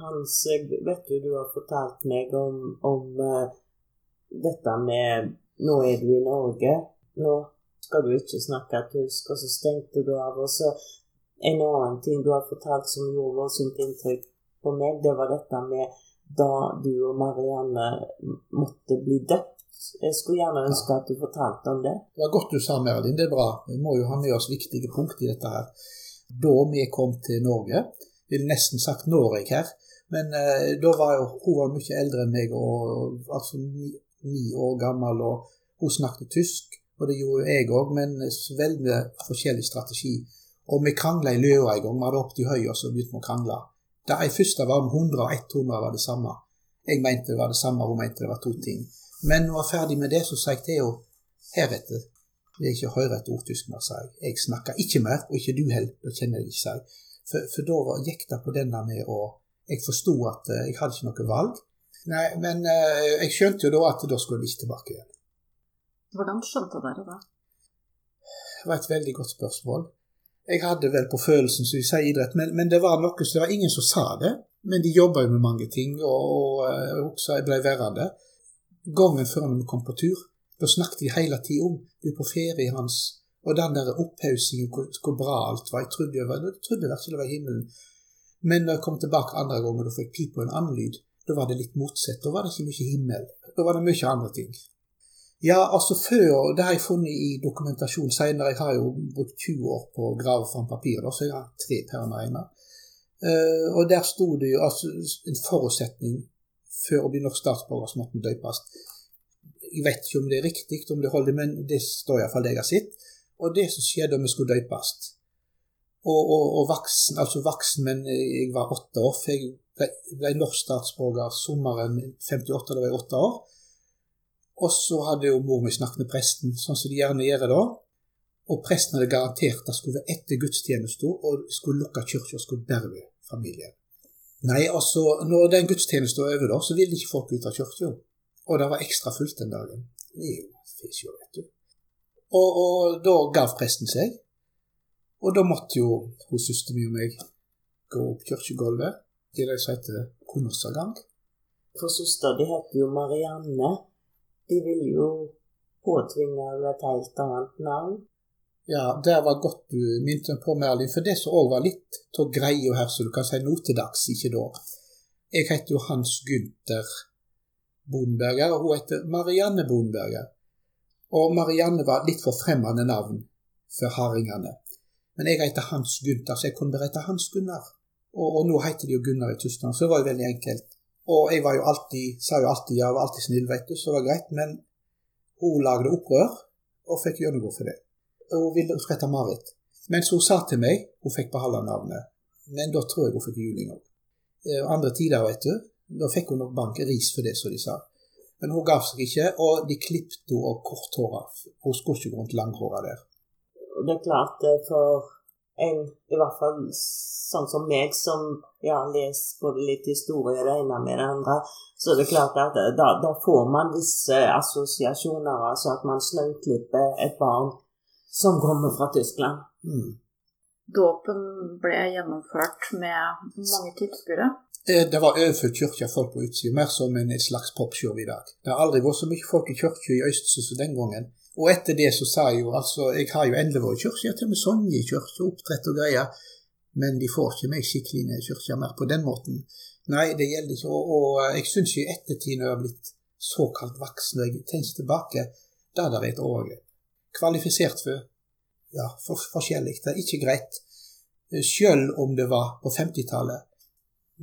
Speaker 4: Hans, vet du, du har fortalt meg om, om eh, dette med Nå er du i Norge, nå skal du ikke snakke tysk, og så stengte du av. Og så en annen ting du har fortalt som gjorde voldsomt inntrykk på meg, det var dette med da du og Marianne måtte bli døpt. Jeg skulle gjerne ønske at du fortalte om det.
Speaker 2: Det var godt du sa, Merlin. Det er bra. Vi må jo ha med oss viktige punkt i dette her. Da vi kom til Norge, ville nesten sagt Norge her, men eh, da var jo hun var mye eldre enn meg, og altså ni, år gammel, og hun snakket tysk. Og det gjorde jeg òg, men veldig forskjellig strategi. Og vi krangla i Løa en gang. Vi hadde opp til høyre, så begynte vi å krangle. Det første var om 100 og 100 var det samme. Jeg mente det var det samme, hun mente det var to ting. Men når jeg var ferdig med det, så sa jeg til henne heretter vil jeg ikke høre et ord tysk mer, sa jeg. Jeg snakker ikke mer, og ikke du heller. Da kjenner jeg ikke, sa jeg. For, for da gikk det på denne med å Jeg forsto at uh, jeg hadde ikke noe valg. Nei, men uh, jeg skjønte jo da at da skulle jeg ikke tilbake igjen.
Speaker 1: Hvordan skjønte dere det?
Speaker 2: Det var et veldig godt spørsmål. Jeg hadde vel på følelsen, som vi sier idrett, men, men, det var noe så det var ingen som sa det. Men de jobba jo med mange ting, og, og også jeg ble værende. Gangen før vi kom på tur, da snakket de hele tida om du er på ferie hans, og den der opphaussingen, hvor, hvor, bra alt var. Jeg trodde, jeg, var, jeg trodde virkelig det var himmelen. Men når jeg kom tilbake andre ganger da fikk pip på en annen lyd, da var det litt motsatt. Da var det ikke mye himmel. Da var det mye andre ting. Ja, altså før Det har jeg funnet i dokumentasjon senere. Jeg har jo brukt 20 år på å grave fram papir, så jeg har tre permer. Uh, og der sto det jo altså en forutsetning før å bli norsk statsborger, så måtte døpes. Jeg vet ikke om det er riktig, om det holder, men det står iallfall det jeg har sett. Og det som skjedde om vi skulle døpes og, og, og, voksen, altså voksen, men jeg var åtte år. For jeg ble, ble norsk statsborger sommeren 58, da var jeg åtte år. Og så hadde jo mor mi snakket med presten, sånn som de gjerne gjør da. Og presten hadde garantert at det skulle være etter gudstjenesten, og skulle lukke kirka og skulle berge familien. Nei, altså, når den gudstjenesten var over, da, så ville ikke folk ut av kirka. Og det var ekstra fullt den dagen. Det er jo fisj, vet du. Og, og, da gav presten seg. Og da måtte jo hun søster mi og meg gå opp kirkegulvet det som heter konussergang.
Speaker 4: For søster de heter jo Marianne. De vil jo påtvinge henne et helt annet navn.
Speaker 2: Ja, det var godt du minte på, Merlin, for det som òg var litt av greia her, så du kan si nå til dags, ikke da. Jeg heter jo Hans Gunther Bonberger, og hun heter Marianne Bonberger. Og Marianne var litt for fremmede navn for hardingene. Men jeg heter Hans Gunther, så jeg kunne bare hete Hans Gunnar. Og, og, nå heter de jo Gunnar i Tyskland, så det var jo veldig enkelt. Og jeg var jo alltid, sa jo alltid ja, var alltid snill, vet du, så det var greit. Men hun lagde opprør, og fikk gjennomgå for det. Og hun ville skulle Marit. Mens hun sa til meg hun fikk beholde navnet. Men da tror jeg hun fikk juling òg. Eh, andre tider, vet du, da fikk hun nok bank ris for det, som de sa. Men hun gav seg ikke, og de klippet henne av korthåra. Hun skulle ikke gå rundt langhåra der.
Speaker 4: Det er klart, for en, i hvert fall sånn som meg, som ja, leser både litt historie det ene med det andre, så det er klart at da, da får man visse assosiasjoner. Altså at man snauklipper et barn som kommer fra Tyskland.
Speaker 2: Mm.
Speaker 1: Dåpen ble gjennomført med mange tilskuere.
Speaker 2: Eh, det var overfor kirka folk på utsida, mer som en slags popshow i dag. Det har aldri vært så mye folk i kirka i Øystese som den gangen. Og etter det så sa jeg jo altså Jeg har jo endelig vært i kirka, til og med sunget i kirka, oppdrett og greier men de får ikke meg skikkelig ned i kirka mer på den måten. Nei, det gjelder ikke. Og, og eh, jeg syns i ettertid, når jeg har blitt såkalt voksen, når jeg tenker tilbake, da er det et overgrep. Kvalifisert for ja, for, forskjellig. Det er ikke greit. Selv om det var på 50-tallet.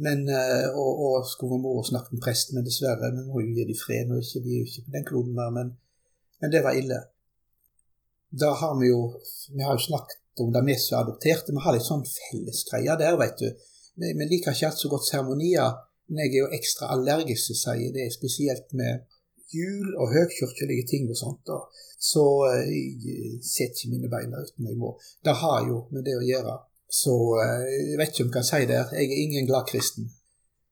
Speaker 2: Men, eh, og, og skulle mor snakke med presten, men dessverre, vi må jo gi dem fred. Nå er de er ikke på den kloden mer, men, men det var ille. Da har vi jo Vi har jo snakket om det vi som er adopterte. Vi har litt sånn fellesgreier der, vet du. Vi, liker ikke alt så godt seremonier, men jeg er jo ekstra allergisk, sier det, er spesielt med jul og høykirkelige ting og sånt. Da. Så eh, jeg setter ikke mine bein der uten jeg må. Det har jo med det å gjøre. Så eh, jeg vet ikke om jeg kan si det. Jeg er ingen glad kristen.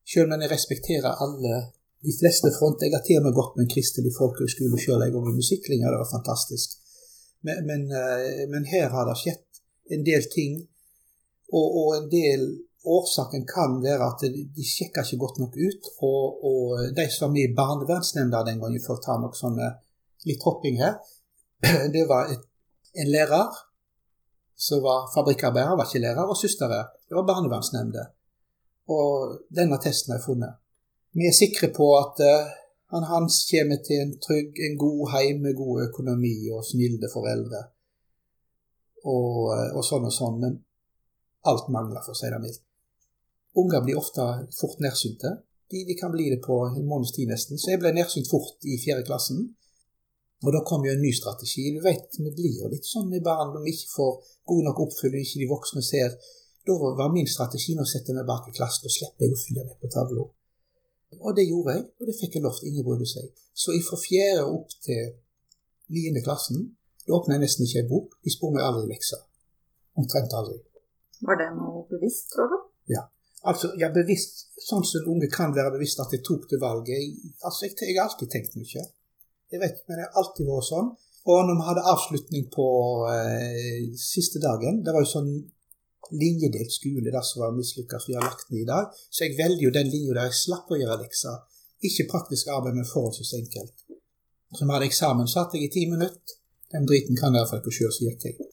Speaker 2: Selv om jeg respekterer alle de fleste fronter. Jeg har til og med gått med en kristelig folkehøgskole sjøl en gang i musikklinja. Det var fantastisk. Men, men, eh, men, her har det skjedd en del ting, og, og en del årsaken kan være at de sjekka ikke godt nok ut. Og, og de som var med i barnevernsnemnda den gangen, for å ta noe sånne litt hopping her, det var et, en lærer som var fabrikkarbeider, var ikke lærer, og søster. Det var barnevernsnemnda. Og denne testen er funnet. Vi er sikre på at uh, han Hans kommer til en trygg, en god heim med god økonomi og snille foreldre. Og, uh, og sånn og sånn, men alt mangler, for å si det mildt. Unger blir ofte fort nærsynte. De, de, kan bli det på en måneds tid nesten. Så jeg ble nærsynt fort i fjerde klassen. Og da kom jo en ny strategi. Du vet, Vi blir jo litt sånn med barn når vi ikke får god nok oppfølging, ikke de voksne ser. Da var min strategi å sette meg bak i klassen, og slippe jeg å følge med på tavla. Og det gjorde jeg, og det fikk jeg lov til. Ingen brydde seg. Så fra fjerde opp til niende klassen da åpna jeg nesten ikke ei bok. De spurte meg aldri lekser. Omtrent aldri.
Speaker 1: Var det noe bevisst, tror du?
Speaker 2: Ja. Altså, ja, bevisst, Sånn som unge kan være bevisst at jeg tok det valget. Jeg, altså, jeg, jeg har alltid tenkt mye. Jeg vet, men det har alltid vært sånn. Og når vi hadde avslutning på eh, siste dagen Det var jo sånn linjedelt skole der som var mislykka, som vi har lagt ned i dag. Så jeg velger jo den linja der jeg slapp å gjøre lekser. Ikke praktisk arbeid, men forholdsvis enkelt. Så vi hadde eksamen, satt jeg i ti minutter. Den driten kan jeg iallfall ikke sjøl, så gikk jeg.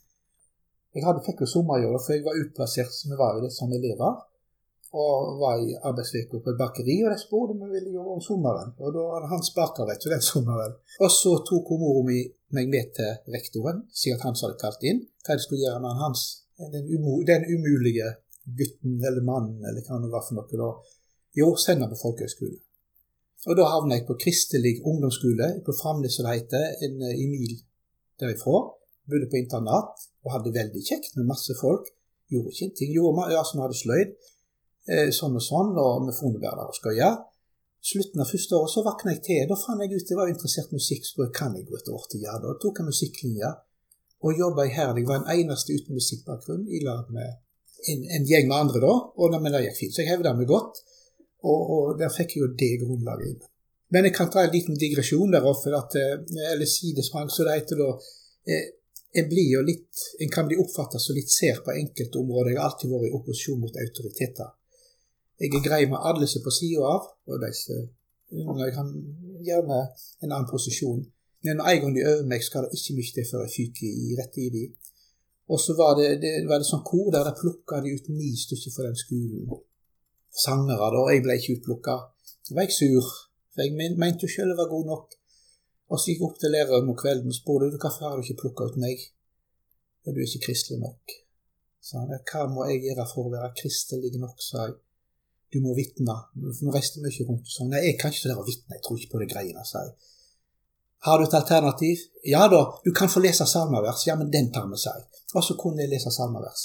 Speaker 2: Jeg hadde, fikk jo sommerjobb, for jeg var utplassert som vi var jo det som elever. Og var i arbeidsuke på et bakeri, og de spurte om jeg ville jobbe om sommeren. Og da hadde Hans til den sommeren. Og så tok mora mi meg med til rektoren, siden Hans hadde kalt inn, hva de skulle gjøre med Hans. Den, den umulige gutten eller mannen, eller hva det var for noe da. Jo, sende på folkehøgskole. Og da havna jeg på kristelig ungdomsskole på Framnes, som det heter, en, en eh, mil derifra bodde på internat og hadde veldig kjekt med masse folk. Gjorde ikke en ting. Gjorde ja, vi hadde sløyd. Eh, sånn og sånn, og med fonebærer og skøyer. Slutten av første året så våkna jeg til. Da fant jeg ut jeg var interessert i musikk, så kan jeg gå et år til. Ja, da tok jeg musikklinja og jobba iherdig. Var den eneste uten musikkbakgrunn i lag med en, en, gjeng med andre, da. Og men det gikk fint. Så jeg hevda meg godt, og, og der fikk jeg jo det grunnlaget inn. Men jeg kan ta en liten digresjon der oppe, at, eh, eller sidesprang, så det heter da. Eh, en blir jo litt, en kan bli oppfatta som litt ser på enkelte områder. Jeg har alltid vært i opposisjon mot autoriteter. Jeg er grei med alle som er på sida av, og disse jeg har gjerne en annen posisjon. Men med en gang de øver meg, skal det ikke mye til før jeg fyker i rett i de. Og så var det, det, var det sånn kor der de plukka de ut ni stykker fra den skolen. Sangere, da. Jeg ble ikke utplukka. Da var jeg sur, for jeg mente jo sjøl jeg var god nok. Og så gikk jeg opp til læreren om kvelden og spurte hvorfor har du ikke plukka ut meg. Og du er ikke kristelig nok. Så han, hva må jeg gjøre for å være kristelig nok, sa jeg. Du må vitne. Vi reiste mye rundt og sånn. Nei, jeg kan ikke og vitne, jeg tror ikke på det greiene, sa jeg. Har du et alternativ? Ja da, du kan få lese salmevers. Ja, men den tar vi, seg. Og så kunne jeg lese salmevers.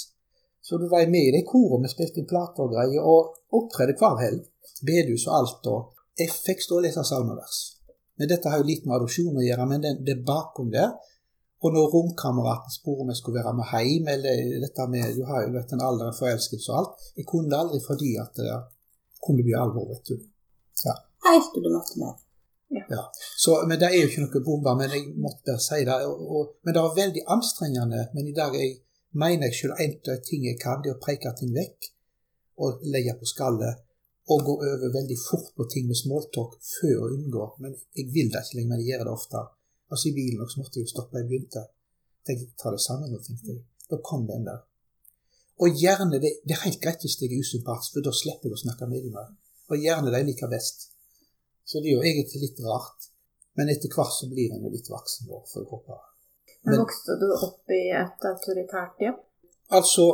Speaker 2: Så du var med i det koret, vi spilte inn plater og greier, og opptredde hver helg. Bedehus og alt, og jeg fikk stå og lese salmevers. Men dette har jo litt med adopsjon å gjøre, men det, det er bakom der. Og når romkameraten spurte om jeg skulle være med hjem, eller dette med Du har jo vært en alder forelskelse og alt. Jeg kunne det aldri fordi at det kunne bli alvor, vet du.
Speaker 3: Ja. Helt til du møtte meg.
Speaker 2: Ja. Så, men det er jo ikke noe bombe, men jeg måtte si det. Og, og, men det var veldig anstrengende. Men i dag jeg, mener jeg selv en av ting jeg kan, det er å preke ting vekk og legge på skallet og gå over veldig fort på ting med smalltalk før å unngå. Men jeg vil det ikke lenger, men jeg gjør det ofte. Altså I bilen også måtte jeg jo stoppe. Jeg begynte. Tenkte ta det sammen nå, tenkte jeg. Da kom den der. Og gjerne det, det er helt greit hvis jeg er usympatisk, for da slipper jeg å snakke med dem. Og gjerne de liker best. Så det er jo egentlig litt rart. Men etter hvert så blir en jo litt voksen, da, for jeg håper.
Speaker 1: Men vokste du opp i et autoritært hjem?
Speaker 2: Altså,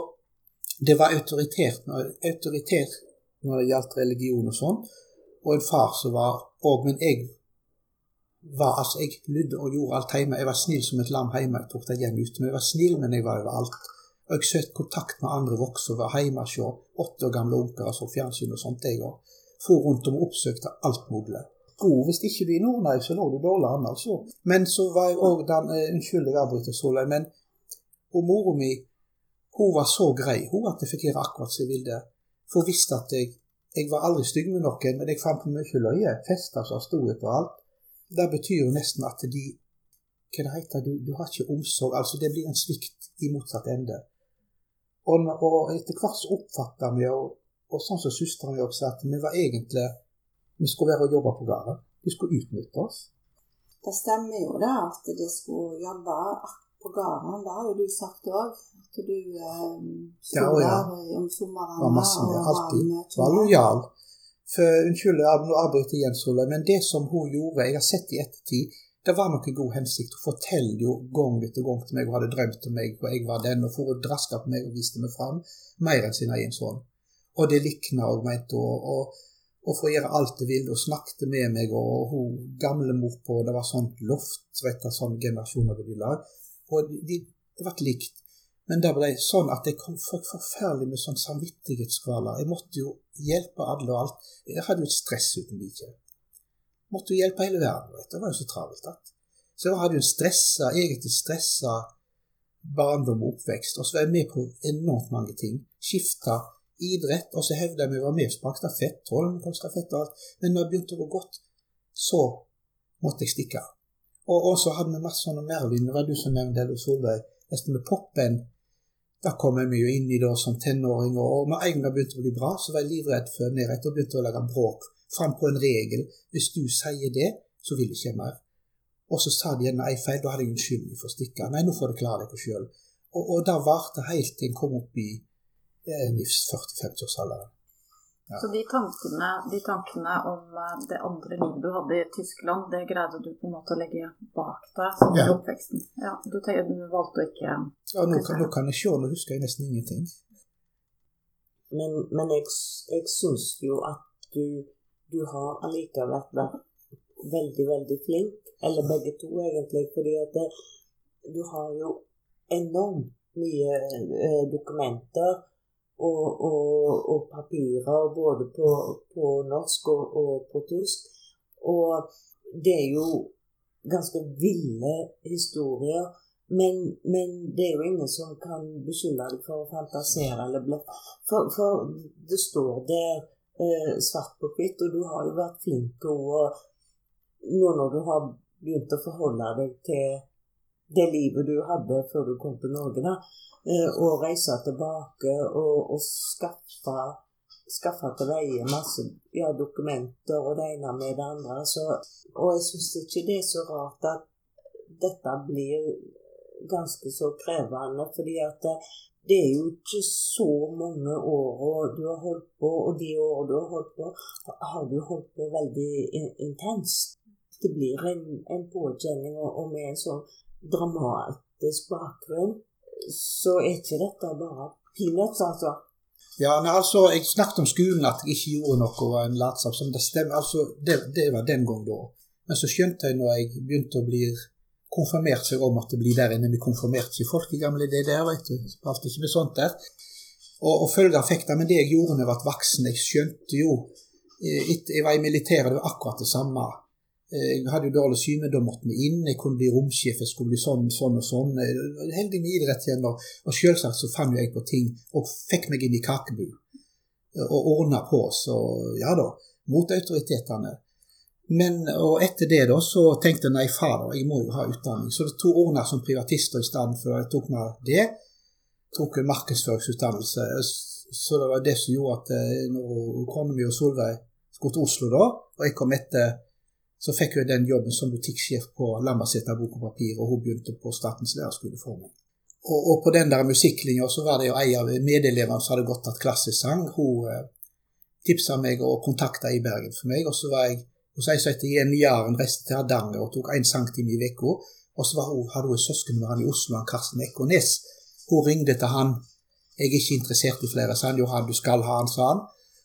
Speaker 2: det var autoritært. Autoritært når det gjaldt religion og sånn. Og en far som var òg Men jeg var altså, jeg lydde og gjorde alt hjemme. Jeg var snill som et lam hjemme. Jeg tok det igjen ute. Men jeg var snill, men jeg var overalt. Og jeg søkte kontakt med andre voksne, var hjemme hos åtte år gamle onkler og så fjernsyn og sånt. jeg og For rundt om og oppsøkte alt mulig. God hvis ikke du er i Nord-Norge, så lå du dårlig an, altså. Men så var jeg òg den uh, Unnskyld, jeg avbryter så lenge, men og mora mi hun var så grei hun at jeg fikk gjøre akkurat som jeg ville. For hun visste at jeg jeg var aldri stygg med noen, men jeg fant mye løye. Fester som sto etter alt. Det betyr jo nesten at de Hva det heter du, du har ikke omsorg. Altså det blir en svikt i motsatt ende. Og, og etter hvert så oppfatta vi, og Og sånn som søsteren mi også sa, at vi var egentlig Vi skulle være og jobbe på gården. De skulle utnytte oss.
Speaker 3: Det stemmer jo det at de skulle jobbe på gården. Det har jo du sagt òg. At du eh, sto
Speaker 2: Ja, ja.
Speaker 3: der om sommeren
Speaker 2: Var masse med, alltid.
Speaker 3: mye
Speaker 2: Var lojal. For, unnskyld, nå avbryter igjen, Solveig, men det som hun gjorde, jeg har sett i ettertid, det var noe god hensikt. Hun forteller jo gang etter gang til meg hun hadde drømt om meg, og jeg var den, og for å draske på meg og viste meg fram, mer enn sin egen sønn. Og det likna òg, meinte hun. Og, og for å gjøre alt det ville, og snakket med meg, og hun gamlemor på Det var sånn loft, vet du, sånn generasjoner ville lag. Og de, det ble likt. Men det ble sånn at jeg kom for forferdelig med sånn samvittighetskvaler. Jeg måtte jo hjelpe alle og alt. Jeg hadde jo et stress uten like. Måtte jo hjelpe hele verden. Vet. du. Det var jo så travelt. at. Så jeg hadde jo en stressa, egentlig stressa barndom og oppvekst. Og så var jeg med på enormt mange ting. Skifta idrett, og så hevda vi var med på stafett, Holmenkollstafett og alt. Men når det begynte å gå godt, så måtte jeg stikke. Og, og så hadde vi masse sånne Merlin, det var du som nevnte det, Solveig. Nesten med poppen. Da kom jeg jo inn i det som tenåringer, og, med en gang det begynte å bli bra, så var jeg livredd for nedrett og begynte å lage bråk. Fram på en regel. Hvis du sier det, så vil jeg ikke mer. Og så sa de gjerne ei feil, da hadde jeg unnskyldning for å stikke. Nei, nå får du klare deg sjøl. Og, og det varte helt til jeg kom opp i eh, 40-50-årsalderen. Ja.
Speaker 1: Så de tankene, de tankene om eh, det andre livet du hadde i Tyskland, det greide du på en måte å legge bak deg som
Speaker 2: Ja.
Speaker 1: oppveksten? Ja, du, tenker, du valgte å ikke
Speaker 2: Ja, nå, kan, nå kan jeg se, nå husker jeg nesten ingenting.
Speaker 4: Men, men jeg, jeg syns jo at du, du har allikevel vært veldig, veldig flink. Eller begge to, egentlig. Fordi at det, du har jo enormt mye eh, dokumenter og, og, og papirer både på, på norsk og, og på tysk. Og det er jo ganske ville historier. Men, men det er jo ingen som kan beskylde deg for å fantasere eller bløffe. For, for det står der eh, svart på hvitt, og du har jo vært flink til å Nå når du har begynt å forholde deg til det livet du hadde før du kom til Norge, da, eh, og reise tilbake og, og skaffe skaffe til veie masse ja, dokumenter og det ene med det andre. Så, og jeg syns ikke det er så rart at dette blir ganske så krevende, fordi at det, det er jo ikke så mange år du har holdt på, og de årene du har holdt på, har du holdt på veldig in intenst. Det blir en, en påkjenning, og, og med en sånn dramatisk bakgrunn, så er ikke dette bare peanuts, altså.
Speaker 2: Ja, nei, altså, Jeg snakket om skolen at jeg ikke gjorde noe og en latskap. som Det stemmer, altså, det, det var den gang da. Men så skjønte jeg når jeg begynte å bli konfirmert seg om at det blir der inne. Vi konfirmerte ikke folk i gamle DDR, vet du. Alt ikke med sånt der. Og, og følger fikk det. Men det jeg gjorde da jeg ble voksen, jeg skjønte jo eh, etter Jeg var i militæret, det var akkurat det samme. Eh, Jeg hadde jo dårlig syn, men da måtte vi inn. Jeg kunne bli romsjef, jeg skulle bli sånn, sånn og sånn. Eh, Heldig med idrett igjen. Og, og selvsagt så fant jeg på ting, og fikk meg inn i kakebu. eh, Og ordna på, så ja da. Mot autoritetene. Men og etter det da, så tenkte jeg nei, fader, jeg må jo ha utdanning. Så det to ordna som privatister i stedet for jeg tok meg det. Tok en markedsføringsutdannelse. Så det var det som gjorde at eh, når kona mi og Solveig skulle til Oslo da, og jeg kom etter så fikk hun den jobben som butikksjef på Lambertseter Bok og Papir, og hun begynte på Statens lærerskole for meg. Og, og på den der musikklinja så var det jo ei av medelevene som hadde gått tatt klassesang. Hun eh, tipsa meg og kontakta i Bergen for meg, og så var jeg hos ei som het Jenny Jaren, reiste til Hardanger og tok én sangtime i uka. Og så hun, hadde hun en søsken med han i Oslo, han Karsten Ekornes. Hun ringte til han. 'Jeg er ikke interessert i flere', sa han. 'Johan, du skal ha han', sa han.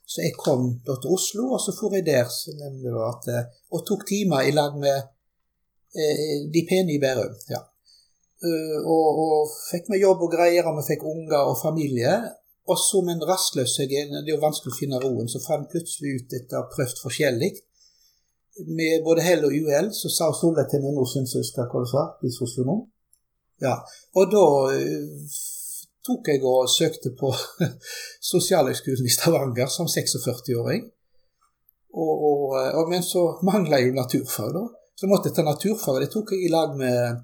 Speaker 2: Så jeg kom da til Oslo, og så for jeg der at, eh, og tok timer i lag med eh, de pene i Bærum. ja. Eh, og, og fikk meg jobb og greier, og vi fikk unger og familie. Og som en rastløs jeg det er jo vanskelig å finne roen, så fant plutselig ut etter å ha prøvd forskjellig. Med både hell og uhell så sa Solveig til meg nå, syns jeg skal hva du sa, bli sosionom. Ja. Og da tok jeg og søkte på Sosialhøgskolen i Stavanger som 46-åring. Og, og, og, men så mangla jeg jo naturfag, da. Så jeg måtte ta naturfag. Det tok jeg i lag med,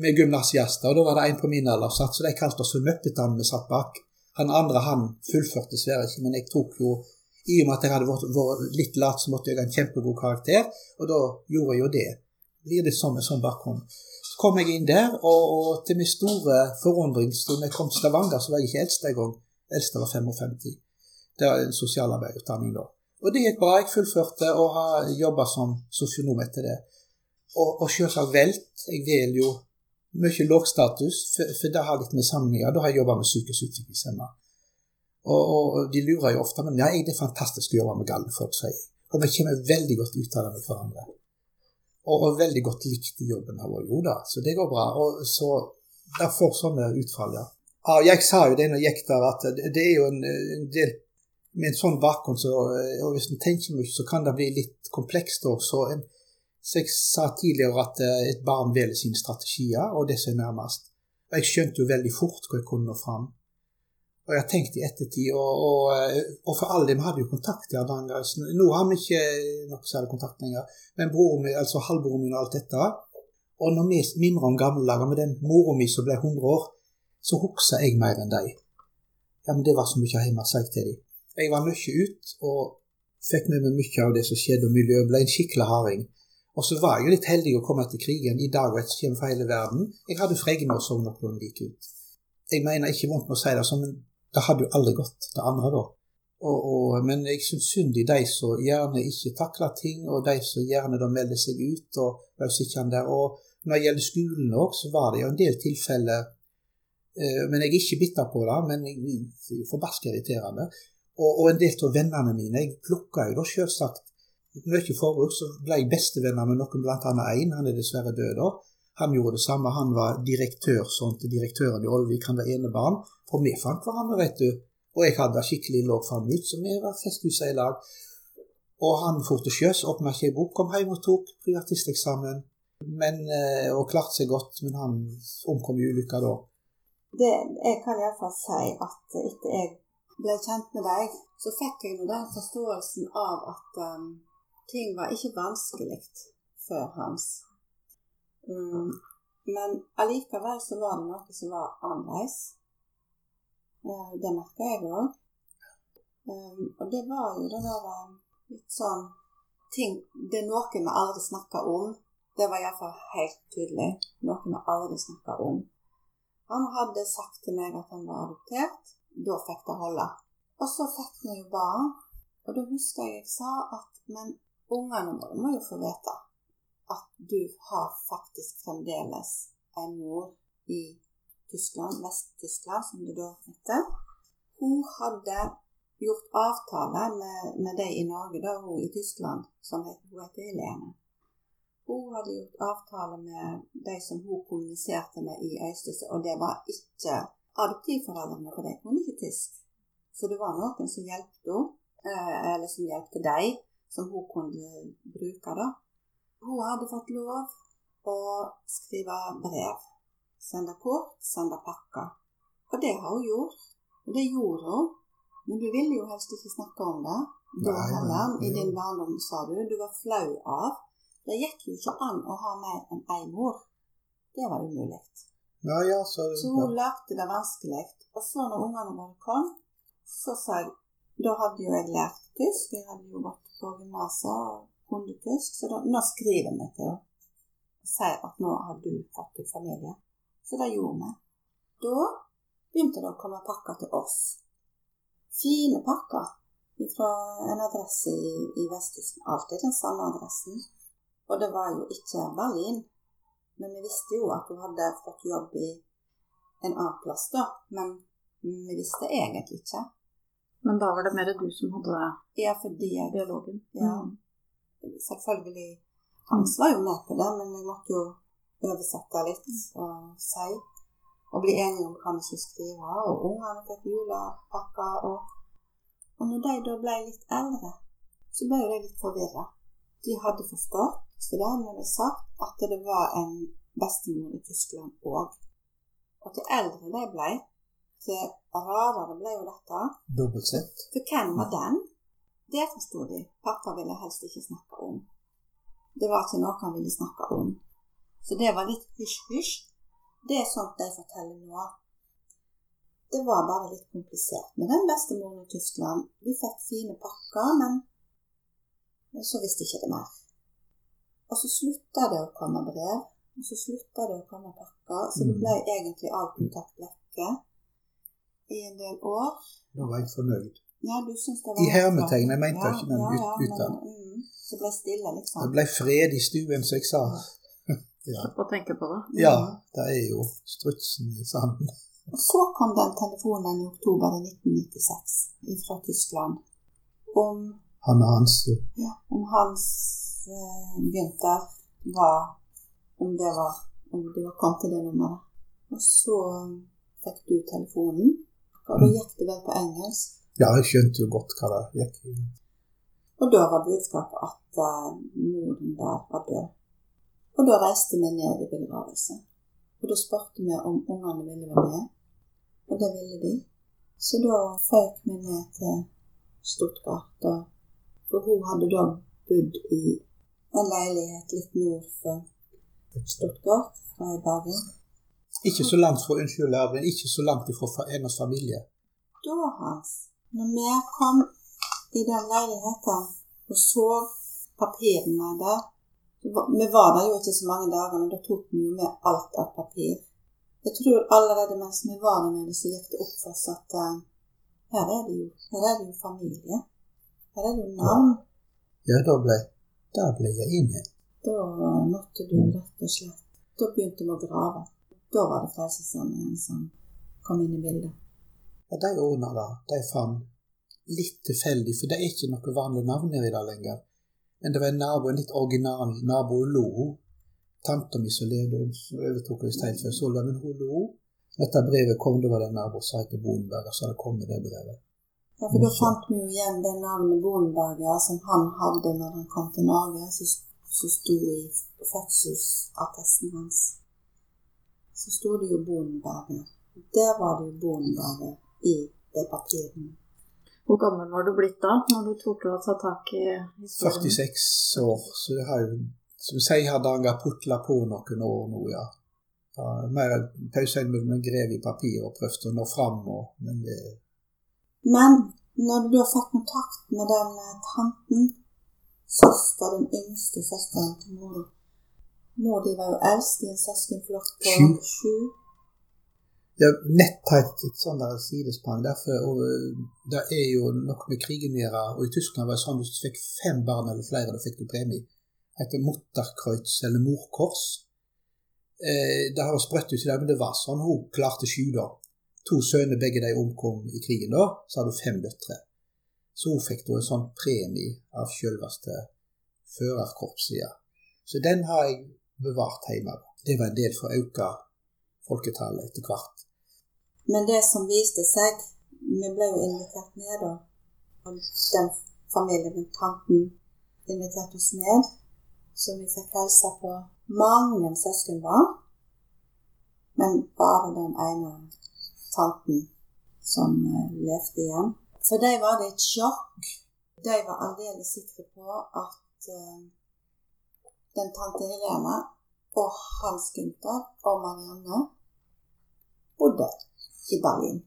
Speaker 2: med gymnasiaster. Og da var det en på min alder satt, så de kalte oss for møppetene vi satt bak. Han andre han fullførte dessverre ikke, men jeg tok jo i og med at jeg hadde vært, vært litt lat, så måtte jeg ha en kjempegod karakter, og da gjorde jeg jo det. Blir det sånn med sånn bakgrunn. Kom jeg inn der, og, og til min store forundring, da jeg kom til Stavanger, så var jeg ikke eldst engang. Eldste var 55. Det var en sosialarbeiderutdanning da. Og det gikk bra. Jeg fullførte og har jobba som sosionom etter det. Og, og selvsagt velt. Jeg deler jo mye lågstatus, for, for det har litt med sammenhenger. Da har jeg jobba med psykisk utviklingshemma. Og, og, de lurer jo ofte, men ja, det er fantastisk å jobbe med galne folk, sier jeg. Og vi kommer veldig godt ut av det med hverandre. Og, og veldig godt likt i jobben har vært. Jo da, så det går bra. Og så Derfor sånne utfall, ja. ja. Jeg sa jo det når jeg gikk der, at det er jo en, en del med en sånn bakgrunn, så, og hvis en tenker mye, så kan det bli litt komplekst. Så, en, så jeg sa tidligere at eh, et barn velger sine strategier, og det som er nærmest. Og jeg skjønte jo veldig fort hvor jeg kunne nå fram. Og jeg har tenkt i ettertid, og, og, eh, og for all del, vi hadde jo kontakt i Hardanger. Nå har vi ikke noe særlig kontakt lenger, men broren min, altså halvbroren min og alt dette Og når vi mimrer om gamle dager med den mora mi som ble 100 år, så husker jeg mer enn dem. Ja, men det var så mye hjemme, sa jeg til dem. Jeg var mye ute og fikk med meg mye av det som skjedde, og miljøet ble en skikkelig harding. Og så var jeg jo litt heldig å komme etter krigen. I dag vet jeg kommer fra hele verden. Jeg hadde fregner og så noenlunde like ut. Jeg mener ikke vondt med å si det som men det hadde jo aldri gått, det andre da. Og, og, men jeg syns synd i de som gjerne ikke takler ting, og de som gjerne da melder seg ut. og sittende der. Og når det gjelder skolen òg, så var det jo en del tilfeller eh, Men jeg er ikke bitter på det, men jeg, jeg forbaska irriterende. Og, og, en del av vennene mine Jeg plukka jo da selvsagt mye forbruk, så ble jeg bestevenner med noen, annet én. Han er dessverre død da. Han gjorde det samme. Han var direktør sånn til direktøren i Olvik. Han var enebarn. For vi fant hverandre, vet du. Og jeg hadde skikkelig låg fram ut, så vi var festhuset i lag. Og han for til sjøs, åpna ikke ei bok, kom hjem og tok privatisteksamen. Men, eh, og klarte seg godt, men han omkom i ulykka da.
Speaker 3: Det, jeg kan iallfall si at etter jeg ble kjent med deg, så fikk jeg nå den forståelsen av at um, ting var ikke vanskelig før hans. Um, men allikevel så var det noe som var annerledes. Eh, det merka jeg òg. Um, og det var jo det der um, litt sånn ting Det er noe vi aldri snakker om. Det var iallfall helt tydelig. Noe vi aldri snakker om. Han hadde sagt til meg at han var adoptert. Da fikk det holde. Og så fikk vi jo barn. Og da husker jeg jeg sa at men ungene våre må jo få vite at du har faktisk fremdeles en mor i Tyskland, Vest-Tyskland, som det da heter. Hun hadde gjort avtale med, med de i Norge, da hun i Tyskland, som heter, hun heter Helene. Hun hadde gjort avtale med de som hun kommuniserte med i Øystese, og det var ikke adoptivforeldrene, for de kunne ikke tysk. Så det var noen som hjalp henne, eh, eller som hjalp dem, som hun kunne bruke. da. Hun hadde fått lov å skrive brev sende kort, sende pakker. Og det har hun gjort. Og det gjorde hun. Men du ville jo helst ikke snakke om det. Da heller, i din barndom, sa du. Du var flau av. Det gikk jo ikke an å ha mer enn én mor. Det var umulig.
Speaker 2: Ja, ja, så,
Speaker 3: så hun lagde det vanskelig. Og så når ungene våre kom, så sa jeg Da hadde jo jeg lært tysk. Jeg hadde jo gått på gymnaset og kunne tysk, så da, nå skriver vi til henne og sier at nå har du fått deg familie. Så det gjorde vi. Da begynte det å komme pakker til oss. Fine pakker fra en adresse i, i Vest-Tyskland. Alltid den samme adressen. Og det var jo ikke Berlin. Men vi visste jo at hun hadde fått jobb i en annen plass, da. Men vi visste egentlig ikke.
Speaker 1: Men da var det mer du som hadde
Speaker 3: ja, fordi jeg,
Speaker 1: dialogen?
Speaker 3: Ja. Mm. Selvfølgelig. Hans var jo med på det, men jeg måtte jo oversette litt og si. Og bli enige om hva vi skulle skrive. Og ungene fikk julepakker. Og, og når de da ble litt eldre, så ble de litt forvirra. De hadde forstått, for det hadde vi sagt, at det var en bestemor i Tyskland òg. Og til eldre de ble, til rarere ble jo dette.
Speaker 2: Dobbelt sett.
Speaker 3: For hvem var den? Det forsto de. Pappa ville helst ikke snakke om. Det var ikke noe han ville snakke om. Så det var litt hysj-hysj. Det er sånt de forteller nå. det var bare litt komplisert med den bestemoren i Tyskland. Vi fikk fine pakker, men så visste ikke det mer. Og så slutta det å komme brev, og så slutta det å komme pakker, så det
Speaker 2: Mm.
Speaker 3: ble egentlig all kontakt vekke i en del år.
Speaker 2: Da var jeg fornøyd.
Speaker 3: Ja, du syns det var
Speaker 2: I hermetegn, jeg mente
Speaker 3: ja,
Speaker 2: ikke, men
Speaker 3: ja,
Speaker 2: ut-
Speaker 3: men, mm, Så det ble stille, liksom.
Speaker 2: Det ble fred i stuen, som jeg sa. Ja,
Speaker 1: å tenke på det.
Speaker 2: ja det er jo strutsen i sanden.
Speaker 3: Og så kom den telefonen i oktober i 1996 fra Tyskland om,
Speaker 2: Hanne Hansen.
Speaker 3: ja, om hans eh, Gunther var Om det var om de var kommet til det nummeret. Og så fikk du telefonen, og da gikk det vel på engelsk.
Speaker 2: Ja, jeg skjønte jo godt hva det gikk i.
Speaker 3: Og da var budskapet at eh, moren der var død. Og da reiste vi ned i begravelse. Og da spurte vi om ungene ville være med, og det ville de. Så da føyk vi ned til Stuttgart, og, for hun hadde da bodd i en leilighet litt nord for Stuttgart, Freibergen.
Speaker 2: Ikke så langt fra unnskyld, men ikke så langt ifra hennes familie.
Speaker 3: Da, Hans, når vi kom i den leiligheten og så papirene der Vi var der jo ikke så mange dager, men da tok vi jo med alt av papir. Jeg tror allerede mens vi var der nede, så gikk det opp for oss at uh, her er det jo, her er det jo familie. Her er det jo navn.
Speaker 2: Ja, da ble, da ble jeg inne.
Speaker 3: Da eh, måtte du rett og slett Da begynte vi å grave. Da var det Frelsesarmeen som kom inn i bildet.
Speaker 2: Ja, de ordna det. De fant litt tilfeldig, for det er ikke noe vanlig navn her i dag lenger. Men det var en nabo, en litt original nabo, lo. Tanta mi som levde, som overtok helt før Solveig, men hun lo. Dette brevet kom, det var det naboen nabo som het Bonberg, så hadde kommet det brevet.
Speaker 3: Ja, for da fant vi jo igjen det navnet Bonberger som han hadde når han kom til Norge, som som sto i fødselsattesten hans. Så sto det jo Bonberger. Der var det jo Bonberger i det papirene.
Speaker 1: Hvor gammel var du blitt da, når du torde å ta tak i historien?
Speaker 2: 46 år, så det har jo, som jeg sier, Hardanger putla på noen år nå, ja. ja mer pause mellom en grev i papir og prøvde å nå fram, og, men det
Speaker 3: Men når du da fikk kontakt med den eh, tanten, søster, den yngste søsteren til mor Mor di var jo eldst i en søskenflokk på
Speaker 2: Sju. Det er nett et, sånt der sidesprang. Derfor, og øh, det er jo noe med krigen gjøre. Og i Tyskland var det sånn at hvis du fikk fem barn eller flere, da fikk du premie. Heter Mutterkreutz eller morkors. Eh, det har sprøtt ut i det, men det var sånn. Hun klarte sju, da. To sønner, begge de omkom i krigen da. Så hadde hun fem døtre. Så hun fikk da en sånn premie av selveste førerkorpset. Ja. Så den har jeg bevart hjemme. Det var en del for å øke folketallet etter hvert.
Speaker 3: Men det som viste seg Vi ble jo invitert ned, da. Og den familien, den tanten, inviterte oss ned. Så vi fikk hilse på mange søskenbarn. Men bare den ene tanten som eh, levde igjen. For de var det et sjokk. De var aldeles sikre på at eh, den tante Helene og Hans Gunther og Marianne bodde i Berlin.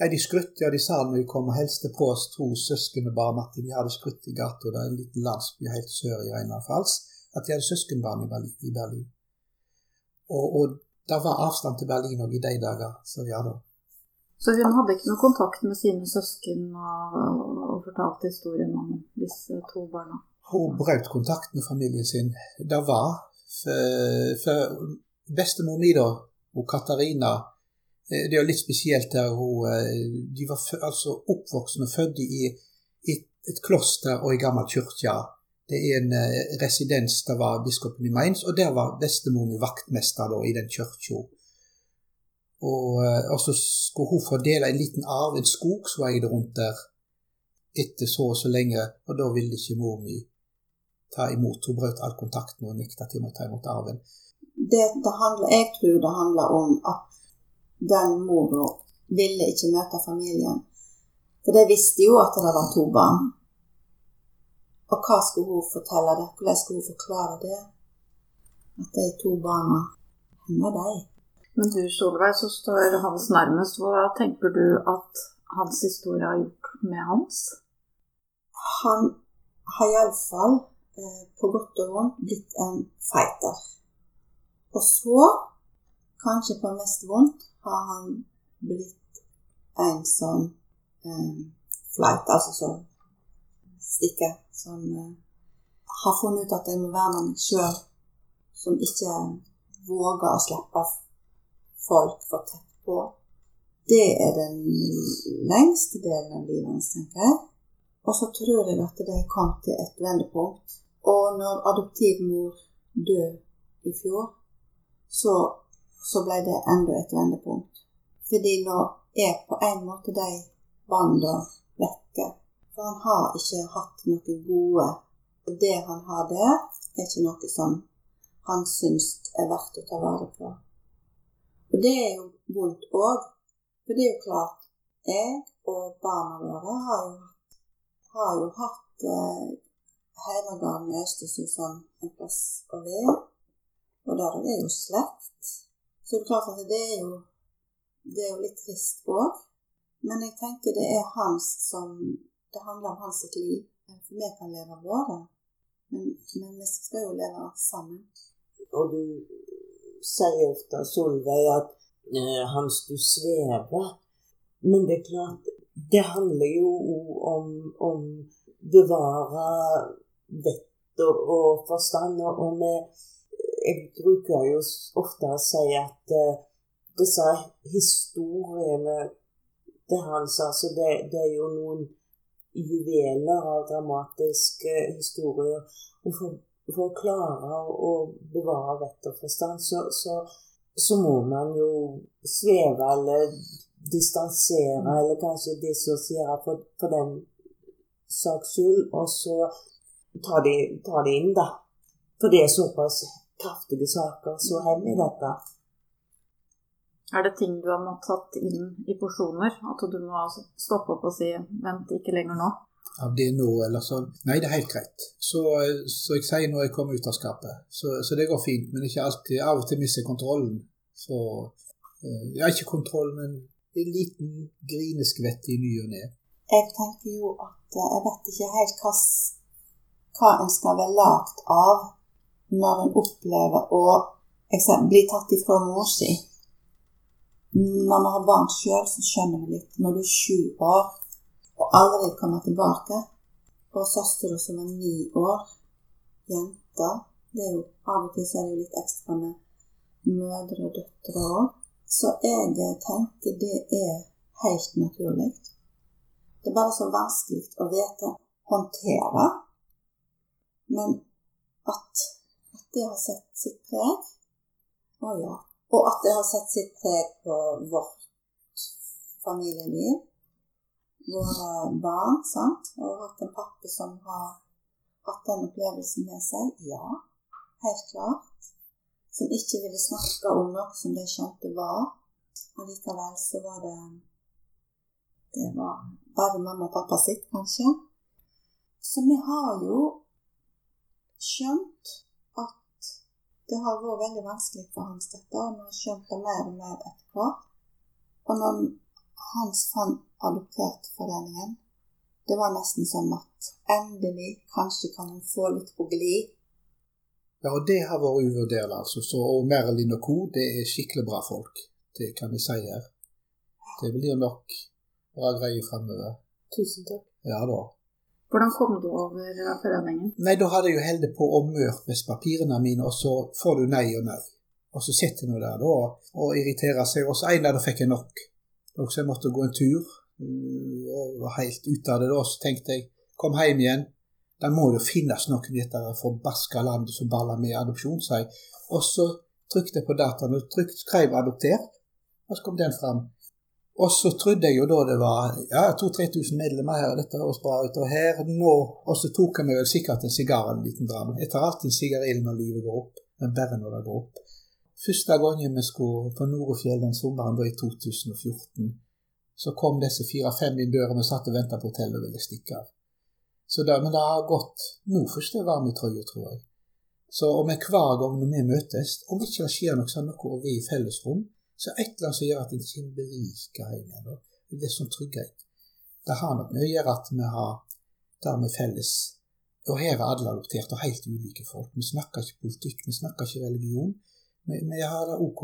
Speaker 2: Nei, De skrutt, ja, de sa når de kom og hilste på oss to søskenbarn at de hadde skrutt i gata. Det er en liten landsby helt sør i Rheinland-Pfalz. At de hadde søskenbarn i Berlin. I Berlin. Og, og det var avstand til Berlin òg i de dager. Så ja da.
Speaker 1: Så hun hadde ikke noe kontakt med sine søsken og, og fortalte historien om disse to barna?
Speaker 2: Hun brøt kontakt med familien sin. Det var for, for bestemor mi, da, og Katarina Det er jo litt spesielt der hun eh, De var altså oppvoksne og født i et, et kloster og i gammel kirke. Det er en eh, residens der var biskopen i Mainz, og der var bestemor mi vaktmester da, i den kirka. Og, eh, og så skulle hun fordele en liten arv, en skog som eide rundt der, etter så og så lenge, og da ville ikke mor mi ta imot. Hun brøt all kontakt med og nekta til å ta imot arven.
Speaker 3: Det, det handler, jeg tror det handler om at den mora ville ikke møte familien. For de visste jo at det var to barn. Og hva skulle hun fortelle det? Hvordan skulle hun forklare det? At de to barna Hvem var de?
Speaker 5: Men du Solveig, så står Hans nærmest. Hva tenker du at hans historie har gjort med Hans?
Speaker 3: Han har iallfall, eh, på godt og vondt, blitt en fighter. Og så, kanskje på mest vondt, har han blitt en som eh, flight, altså som stikker. Som eh, har funnet ut at jeg må verne meg sjøl. Som ikke våger å slippe folk for tett på. Det er den lengste delen av livet hans, tenker jeg. Og så tror jeg at det kom til et vendepunkt. Og når adoptivmor døde i fjor, så, så ble det enda et vendepunkt. Fordi nå er på en måte de båndene vekke. For han har ikke hatt noen gode Det han har der, er ikke noe som han syns er verdt å ta vare på. Og det er jo vondt òg. For det er jo klart, jeg og barna våre har jo, har jo hatt eh, heimegarden i Øystese som en plass å være. Og der er jo slekt. Så det er klart at det er jo, det er jo litt trist òg. Men jeg tenker det er hans som Det handler om hans sitt liv. For vi kan leve våre, men, men vi skal jo leve sammen.
Speaker 4: Og du sier ofte, Solveig, at eh, Hans, du svever. Men det er klart, det handler jo om, om bevare vett og, og forstand. Og vi, jeg bruker jo ofte å si at uh, disse historiene det hans. Altså det, det, er jo noen juveler av dramatiske historier. Og for, for å klare å bevare vett og forstand, så, så, så, må man jo sveve eller distansere, eller kanskje dissosiere for, for den saks skyld, og så ta de, ta de inn, da. For det er såpass kraftige saker. Så hemmelig dette.
Speaker 5: Er det ting du har måttet tatt inn i porsjoner? At du må stoppe opp og si 'vent, ikke lenger nå'?
Speaker 2: Av det nå, eller sånn? Nei, det er helt greit. Så, så jeg sier når jeg kommer ut av skapet. Så, så, det går fint, men ikke alltid. Av og til mister jeg kontrollen. Så Ja, Jeg har ikke kontroll, men en liten grineskvett i ny og ne.
Speaker 3: Jeg tenker jo at eh, jeg vet ikke helt hva, hva en skal være lagd av når en opplever å bli tatt ifra mor si når vi har barn sjøl, så skjønner vi litt. Når du er sju år og aldri kommer tilbake, og søstera som er ni år, jenta det er jo, Av og til så er det jo litt ekstra med mødre og døtre òg. Så jeg tenker det er helt naturlig. Det er bare så vanskelig å vite håndtere. Men at, det har sett sitt preg Å ja. Og at det har sett sitt preg på vårt familieliv. Våre barn, sant. Og hatt en pappa som har hatt den opplevelsen med seg. Ja, helt klart. Som ikke ville snakke om noe som de skjønte var. Allikevel så var det Det var bare mamma og pappa sitt, kanskje. Så vi har jo skjønt det har vært veldig vanskelig for hans dette, og vi har skjønt det mer og mer etter hvert. Og når Hans fant Adoptertforeningen, det var nesten som at endelig, kanskje kan han få litt på glid.
Speaker 2: Ja, og det har vært uvurderlig, altså. Så, og Merlin og co., det er skikkelig bra folk. Det kan vi si her. Det blir nok bra greier framover.
Speaker 4: Tusen takk.
Speaker 2: Ja da.
Speaker 5: Hvordan kom du over foreningen?
Speaker 2: Nei, Da hadde jeg jo holdt på å mørt med papirene mine, og så får du nei og nei. Og så sitter du der da og irriterer seg. Og så en dag fikk jeg nok. Og så jeg måtte gå en tur. Mm, og var helt ute av det da. Så tenkte jeg kom hjem igjen. Da må jo finnes noen i dette forbaska landet som baller med adopsjon, sa jeg. Og så trykte jeg på dataen og trykt, skrev 'adoptert', og så kom den fram. Og så trodde jeg jo da det var ja, 2000-3000 medlemmer her, dette høres bra ut. Og her nå Og så tok jeg meg vel sikkert en sigar en liten dram. Jeg tar alltid en sigarill når livet går opp, men bare når det går opp. Første gangen vi skulle på Norefjell den sommeren da i 2014, så kom disse fire-fem inn døra. Vi satt og venta på hotellet og ville stikke av. Så da, men det har gått Nå først er varm i trøya, tror jeg. Så om hver gang når vi møtes, om ikke det skjer noe sånn noe og vi i fellesrom, Så et eller annet som gjør at en ikke berika hjemme igjen. Det er sånn trygghet. Det har nok mye å gjøre at vi har det vi felles Og her er alle adopterte og helt ulike folk. Vi snakker ikke politikk, vi snakker ikke religion. Vi, vi har det OK.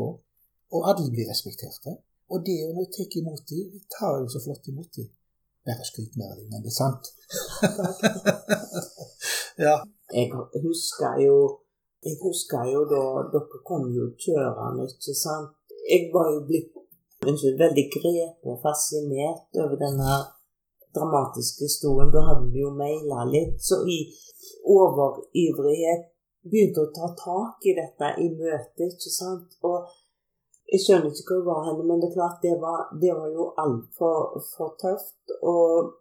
Speaker 2: Og alle blir respekterte. Og det å tar imot dem, det tar jo så flott imot dem. Bare skryt mer av dem, men det er sant. ja.
Speaker 4: Jeg husker jo jeg husker jo da dere kom jo kjørende, ikke sant. Jeg var jo blitt unnskyld, veldig grepet og fascinert over denne dramatiske historien. Da hadde vi jo maila litt. Så i overivrighet begynte å ta tak i dette i møtet, ikke sant. Og jeg skjønner ikke hvor det var henne, men det er klart det var, det var jo altfor for tøft. Og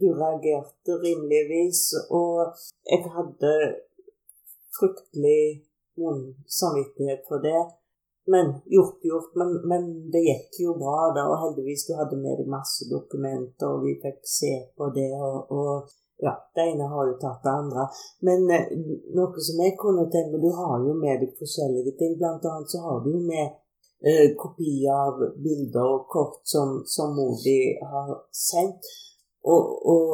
Speaker 4: du reagerte rimeligvis. Og jeg hadde fryktelig vond samvittighet for det. Men gjort, gjort. Men, men, det gikk jo bra, da. Og heldigvis du hadde med deg masse dokumenter, og vi fikk se på det. Og, og ja, det ene har jo tatt det andre. Men eh, noe som jeg kunne tenke meg, du har jo med deg forskjellige ting. Blant annet så har du jo med eh, kopi av bilder og kort som, som Modi har sendt. Og, og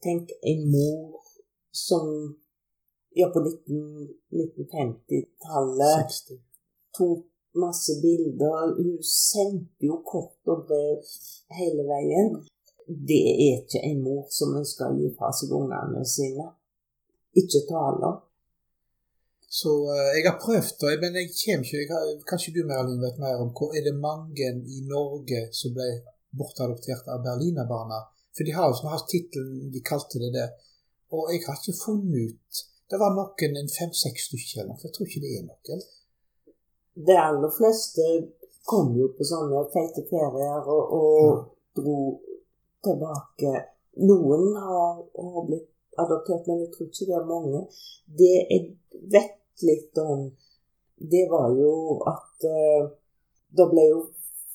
Speaker 4: tenk en mor som ja, på 1950-tallet tok masse bilder. Hun sendte jo kort og brev hele veien. Det er ikke en mor som ønsker å gi fra seg ungene sine. Ikke taler.
Speaker 2: Så uh, jeg har prøvd, men jeg kommer ikke jeg har, Kanskje du Merlin vet mer om hvor er det mange i Norge som ble bortadoptert av berlinerbarna? For de har jo hatt tittelen de kalte det det. Og jeg har ikke funnet ut det var noen en fem-seks stykker. Jeg tror ikke det er noen.
Speaker 4: De aller fleste kom jo på sånne feite ferier og, og ja. dro tilbake. Noen har, har, blitt adoptert, men jeg tror ikke det er mange. Det jeg vet litt om, det var jo at uh, det ble jo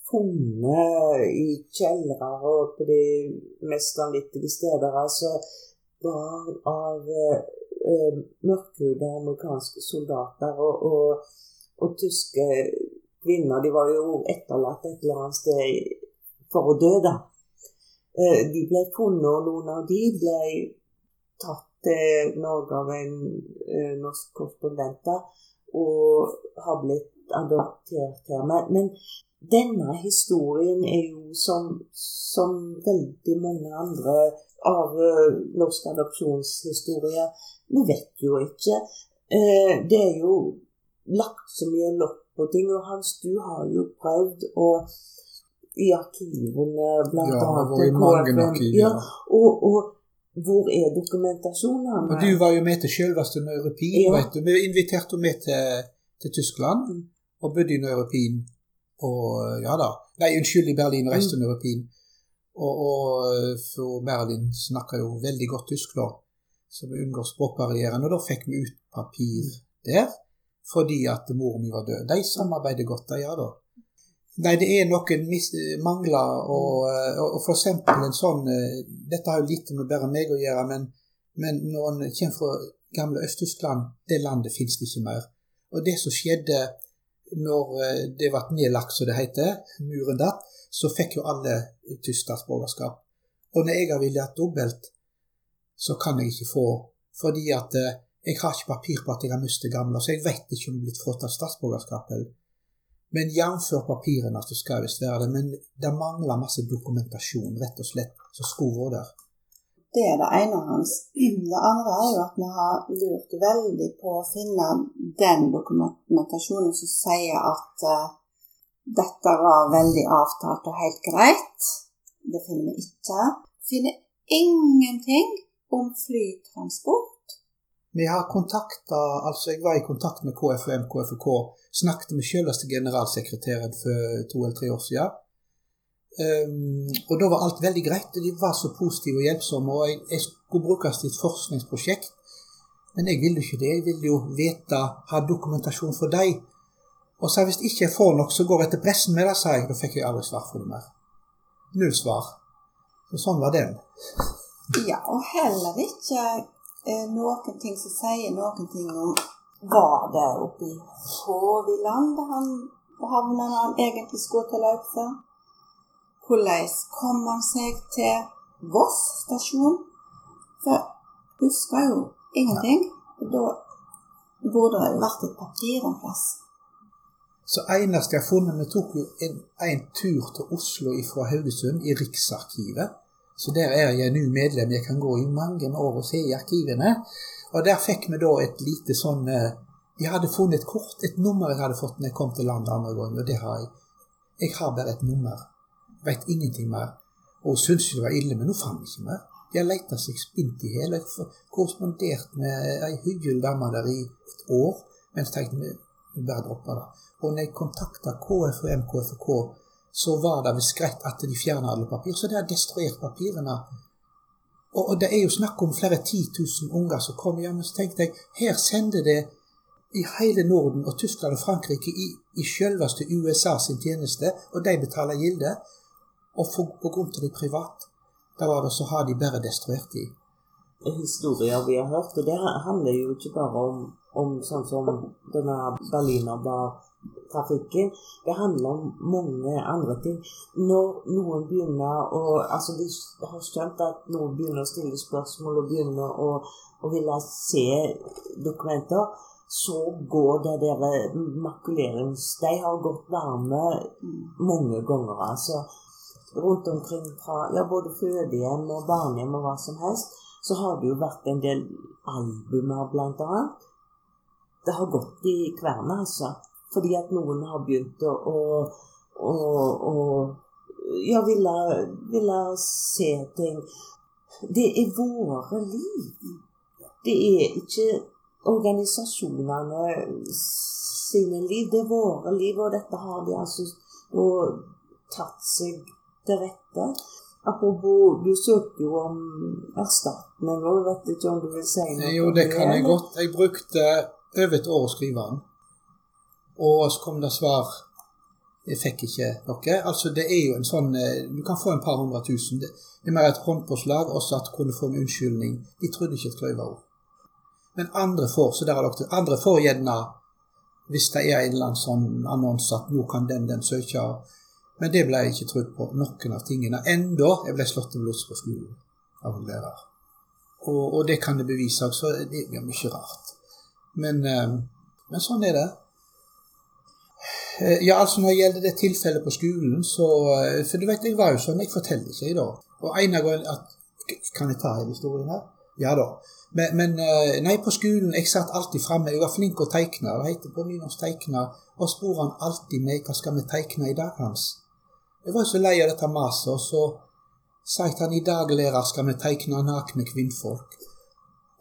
Speaker 4: funnet i kjellere og på de mest vanvittige steder. altså barn av uh, eh, mørkhudede amerikanske soldater og, og, og, tyske kvinner. De var jo etterlatt et eller annet sted for å dø, da. Eh, de ble funnet, og noen av de ble tatt til Norge av en eh, norsk korrespondent og har blitt adoptert her. Men, men denne historien er jo som, som veldig mange andre av uh, norsk adopsjonshistorie vi vet jo ikke. Eh, det er jo lagt så mye lokk på ting. Og Hans, du har jo prøvd å i arkivene, blant
Speaker 2: ja,
Speaker 4: annet
Speaker 2: KFM. Arkiv, ja.
Speaker 4: og, og hvor er dokumentasjonen?
Speaker 2: Og Du var jo med til selveste Neuropin. Ja. vet du. Vi inviterte med til, til Tyskland mm. og bodde i Neuropin. Og ja da. Nei, unnskyld, i Berlin reiste mm. Neuropin. Og, og for Berlin snakker jo veldig godt tysk, da så vi unngår språkbarrieren. Og da fikk vi ut papir der, fordi at mor mi var død. De samarbeider godt, de ja da. Nei, det er noen mangler, og, og for eksempel en sånn eh, Dette har jo lite med bare meg å gjøre, men, men når en kommer fra gamle Øst-Tyskland, det landet det ikke mer. Og det som skjedde når eh, det ble nedlagt, som det heter, muren datt, så fikk jo alle tysk statsborgerskap. Og når jeg har villet dobbelt, så kan jeg ikke få fordi at eh, jeg har ikke papir på at jeg har mistet gamle, så jeg vet ikke om jeg er blitt fratatt statsborgerskapet. Men jf. papirene så skal visst være det. Men det mangler masse dokumentasjon, rett og slett, som skulle vært der.
Speaker 3: Det er det ene hans. Det andre er jo at vi har lurt veldig på å finne den dokumentasjonen som sier at uh, dette var veldig avtalt og helt greit. Det finner vi ikke. Finner ingenting om flytransport?
Speaker 2: Vi har kontakta Altså, jeg var i kontakt med KFUM, KFUK. Snakket med selveste generalsekretæren for to eller tre år siden. Um, og da var alt veldig greit. og De var så positive og hjelpsomme. Og jeg, jeg skulle brukes til et forskningsprosjekt. Men jeg ville jo ikke det. Jeg ville jo vite, ha dokumentasjon for dem. Og så hvis ikke jeg får nok, så går jeg til pressen med det, sa jeg. Da fikk jeg aldri svar for det mer. Null svar. Og sånn var den.
Speaker 3: Ja, og heller ikke noen ting som sier noen ting om Var det oppe i Håviland han havna når han egentlig skulle til Laukse? Hvordan kom han seg til Voss stasjon? For husker jo ingenting. Og da burde det jo vært et papir en plass.
Speaker 2: Så eneste jeg har funnet Vi tok jo en, en tur til Oslo fra Haugesund, i Riksarkivet. Så der er jeg nå medlem. Jeg kan gå i mange år og se i arkivene. Og der fikk vi da et lite sånn Jeg hadde funnet et kort, et nummer jeg hadde fått når jeg kom til landet andre gang, og det har jeg. Jeg har bare et nummer. Vet ingenting mer. Og syntes det var ille, men nå fant jeg ikke mer. De har leita seg spint i hjel. Jeg har korrespondert med ei hyggelig dame der i et år. mens jeg tenkte vi bare dropper det. Og når jeg kontakta KFUM, KFK, så var det ved skrett at de fjerna alle papir. Så det har destruert papirene. Og, og, det er jo snakk om flere titusen unger som kommer hjem. Så tenkte jeg her sender det i hele Norden og Tyskland og Frankrike i, i selveste USA sin tjeneste, og de betaler gilde. Og for, på grunn av det privat, da var det så har de bare destruert de.
Speaker 4: Historier vi har hørt, og det handler jo ikke bare om, om sånn som denne Berlinerbar-trafikken. Det handler om mange andre ting. Når noen begynner å Altså, de har skjønt at noen begynner å stille spørsmål og begynner å, å ville se dokumenter, så går det der makulerings... De har gått varme mange ganger, altså rundt omkring fra ja, både fødehjem og barnehjem og hva som helst, så har det jo vært en del albumer, blant annet. Det har gått i kverna, altså. Fordi at noen har begynt å, å, å, å ja, ville, ville se ting. Det er våre liv. Det er ikke organisasjonene sine liv. Det er våre liv, og dette har de altså tatt seg til rette. Apropos, du søkte jo om erstatning, og jeg vet ikke om du vil si noe
Speaker 2: Jo, det kan jeg godt. Jeg brukte over et år å skrive den. Og så kom det svar. Jeg fikk ikke noe. Altså, det er jo en sånn eh, Du kan få en par hundre tusen. Det er mer et håndpåslag, også at kunne få en unnskyldning. De trodde ikke et kløyva ord. Men andre får, så der har dere Andre får gjerne, hvis det er en eller annen sånn annonse at nå kan den den søke men det ble jeg ikke trodd på, noen av tingene. Enda jeg ble slått til blods på skolen av en lærer. Og, og, det kan det bevise så Det blir mye rart. Men, eh, men sånn er det. Eh, ja, altså Når det gjelder det tilfellet på skolen, så eh, For du vet, jeg var jo sånn, jeg forteller ikke i dag. Og en gang at, Kan jeg ta hele historien her? Ja da. Men, men, nei, på skolen jeg satt alltid framme. Jeg var flink å tegne. Det heter på nynorsk tegne. Og spør han alltid meg hva skal vi tegne i dag, Hans. Jeg var så lei av dette maset, og så sa jeg til han i dag, lærer, skal vi tegne nakne kvinnfolk.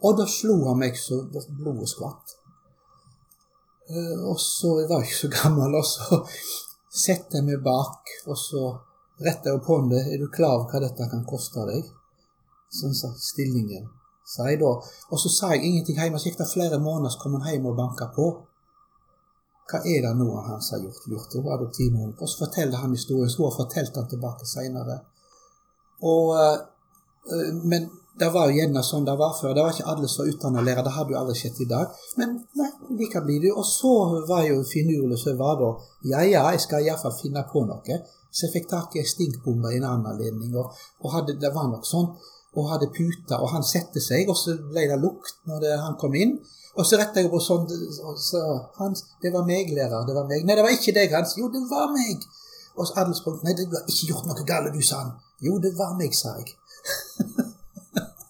Speaker 2: Og da slo han meg så blodet skvatt. Uh, og så jeg var ikke så gammel, og så setter jeg meg bak, og så retter jeg opp hånda. Er du klar over hva dette kan koste deg? Sånn sa stillingen, sa jeg da. Og så sa jeg ingenting hjemme. Så gikk det flere måneder, så kom han hjem og banka på. Hva er det nå han har gjort lurte Hun adoptivmoren. Og så forteller han historien. Så hun har fortalt den tilbake seinere. Uh, men det var jo gjerne sånn det var før. Det var ikke alle som var lærere. Det hadde jo aldri skjedd i dag. Men nei, like blir det. Og så var jo finurlig som var da Ja ja, jeg skal iallfall finne på noe. Så jeg fikk tak i ei stinkbombe i en annen anledning. Og, og hadde, det var nok sånn. Og hadde puta. Og han satte seg, og så ble det lukt når det, han kom inn. Og så retta jeg på sånn så, Hans, det var meg, lærer. Det var meg. Nei, det var ikke deg, Hans. Jo, det var meg. Og så Adelspunkt. Nei, du har ikke gjort noe galt, du, sa han. Jo, det var meg, sa jeg.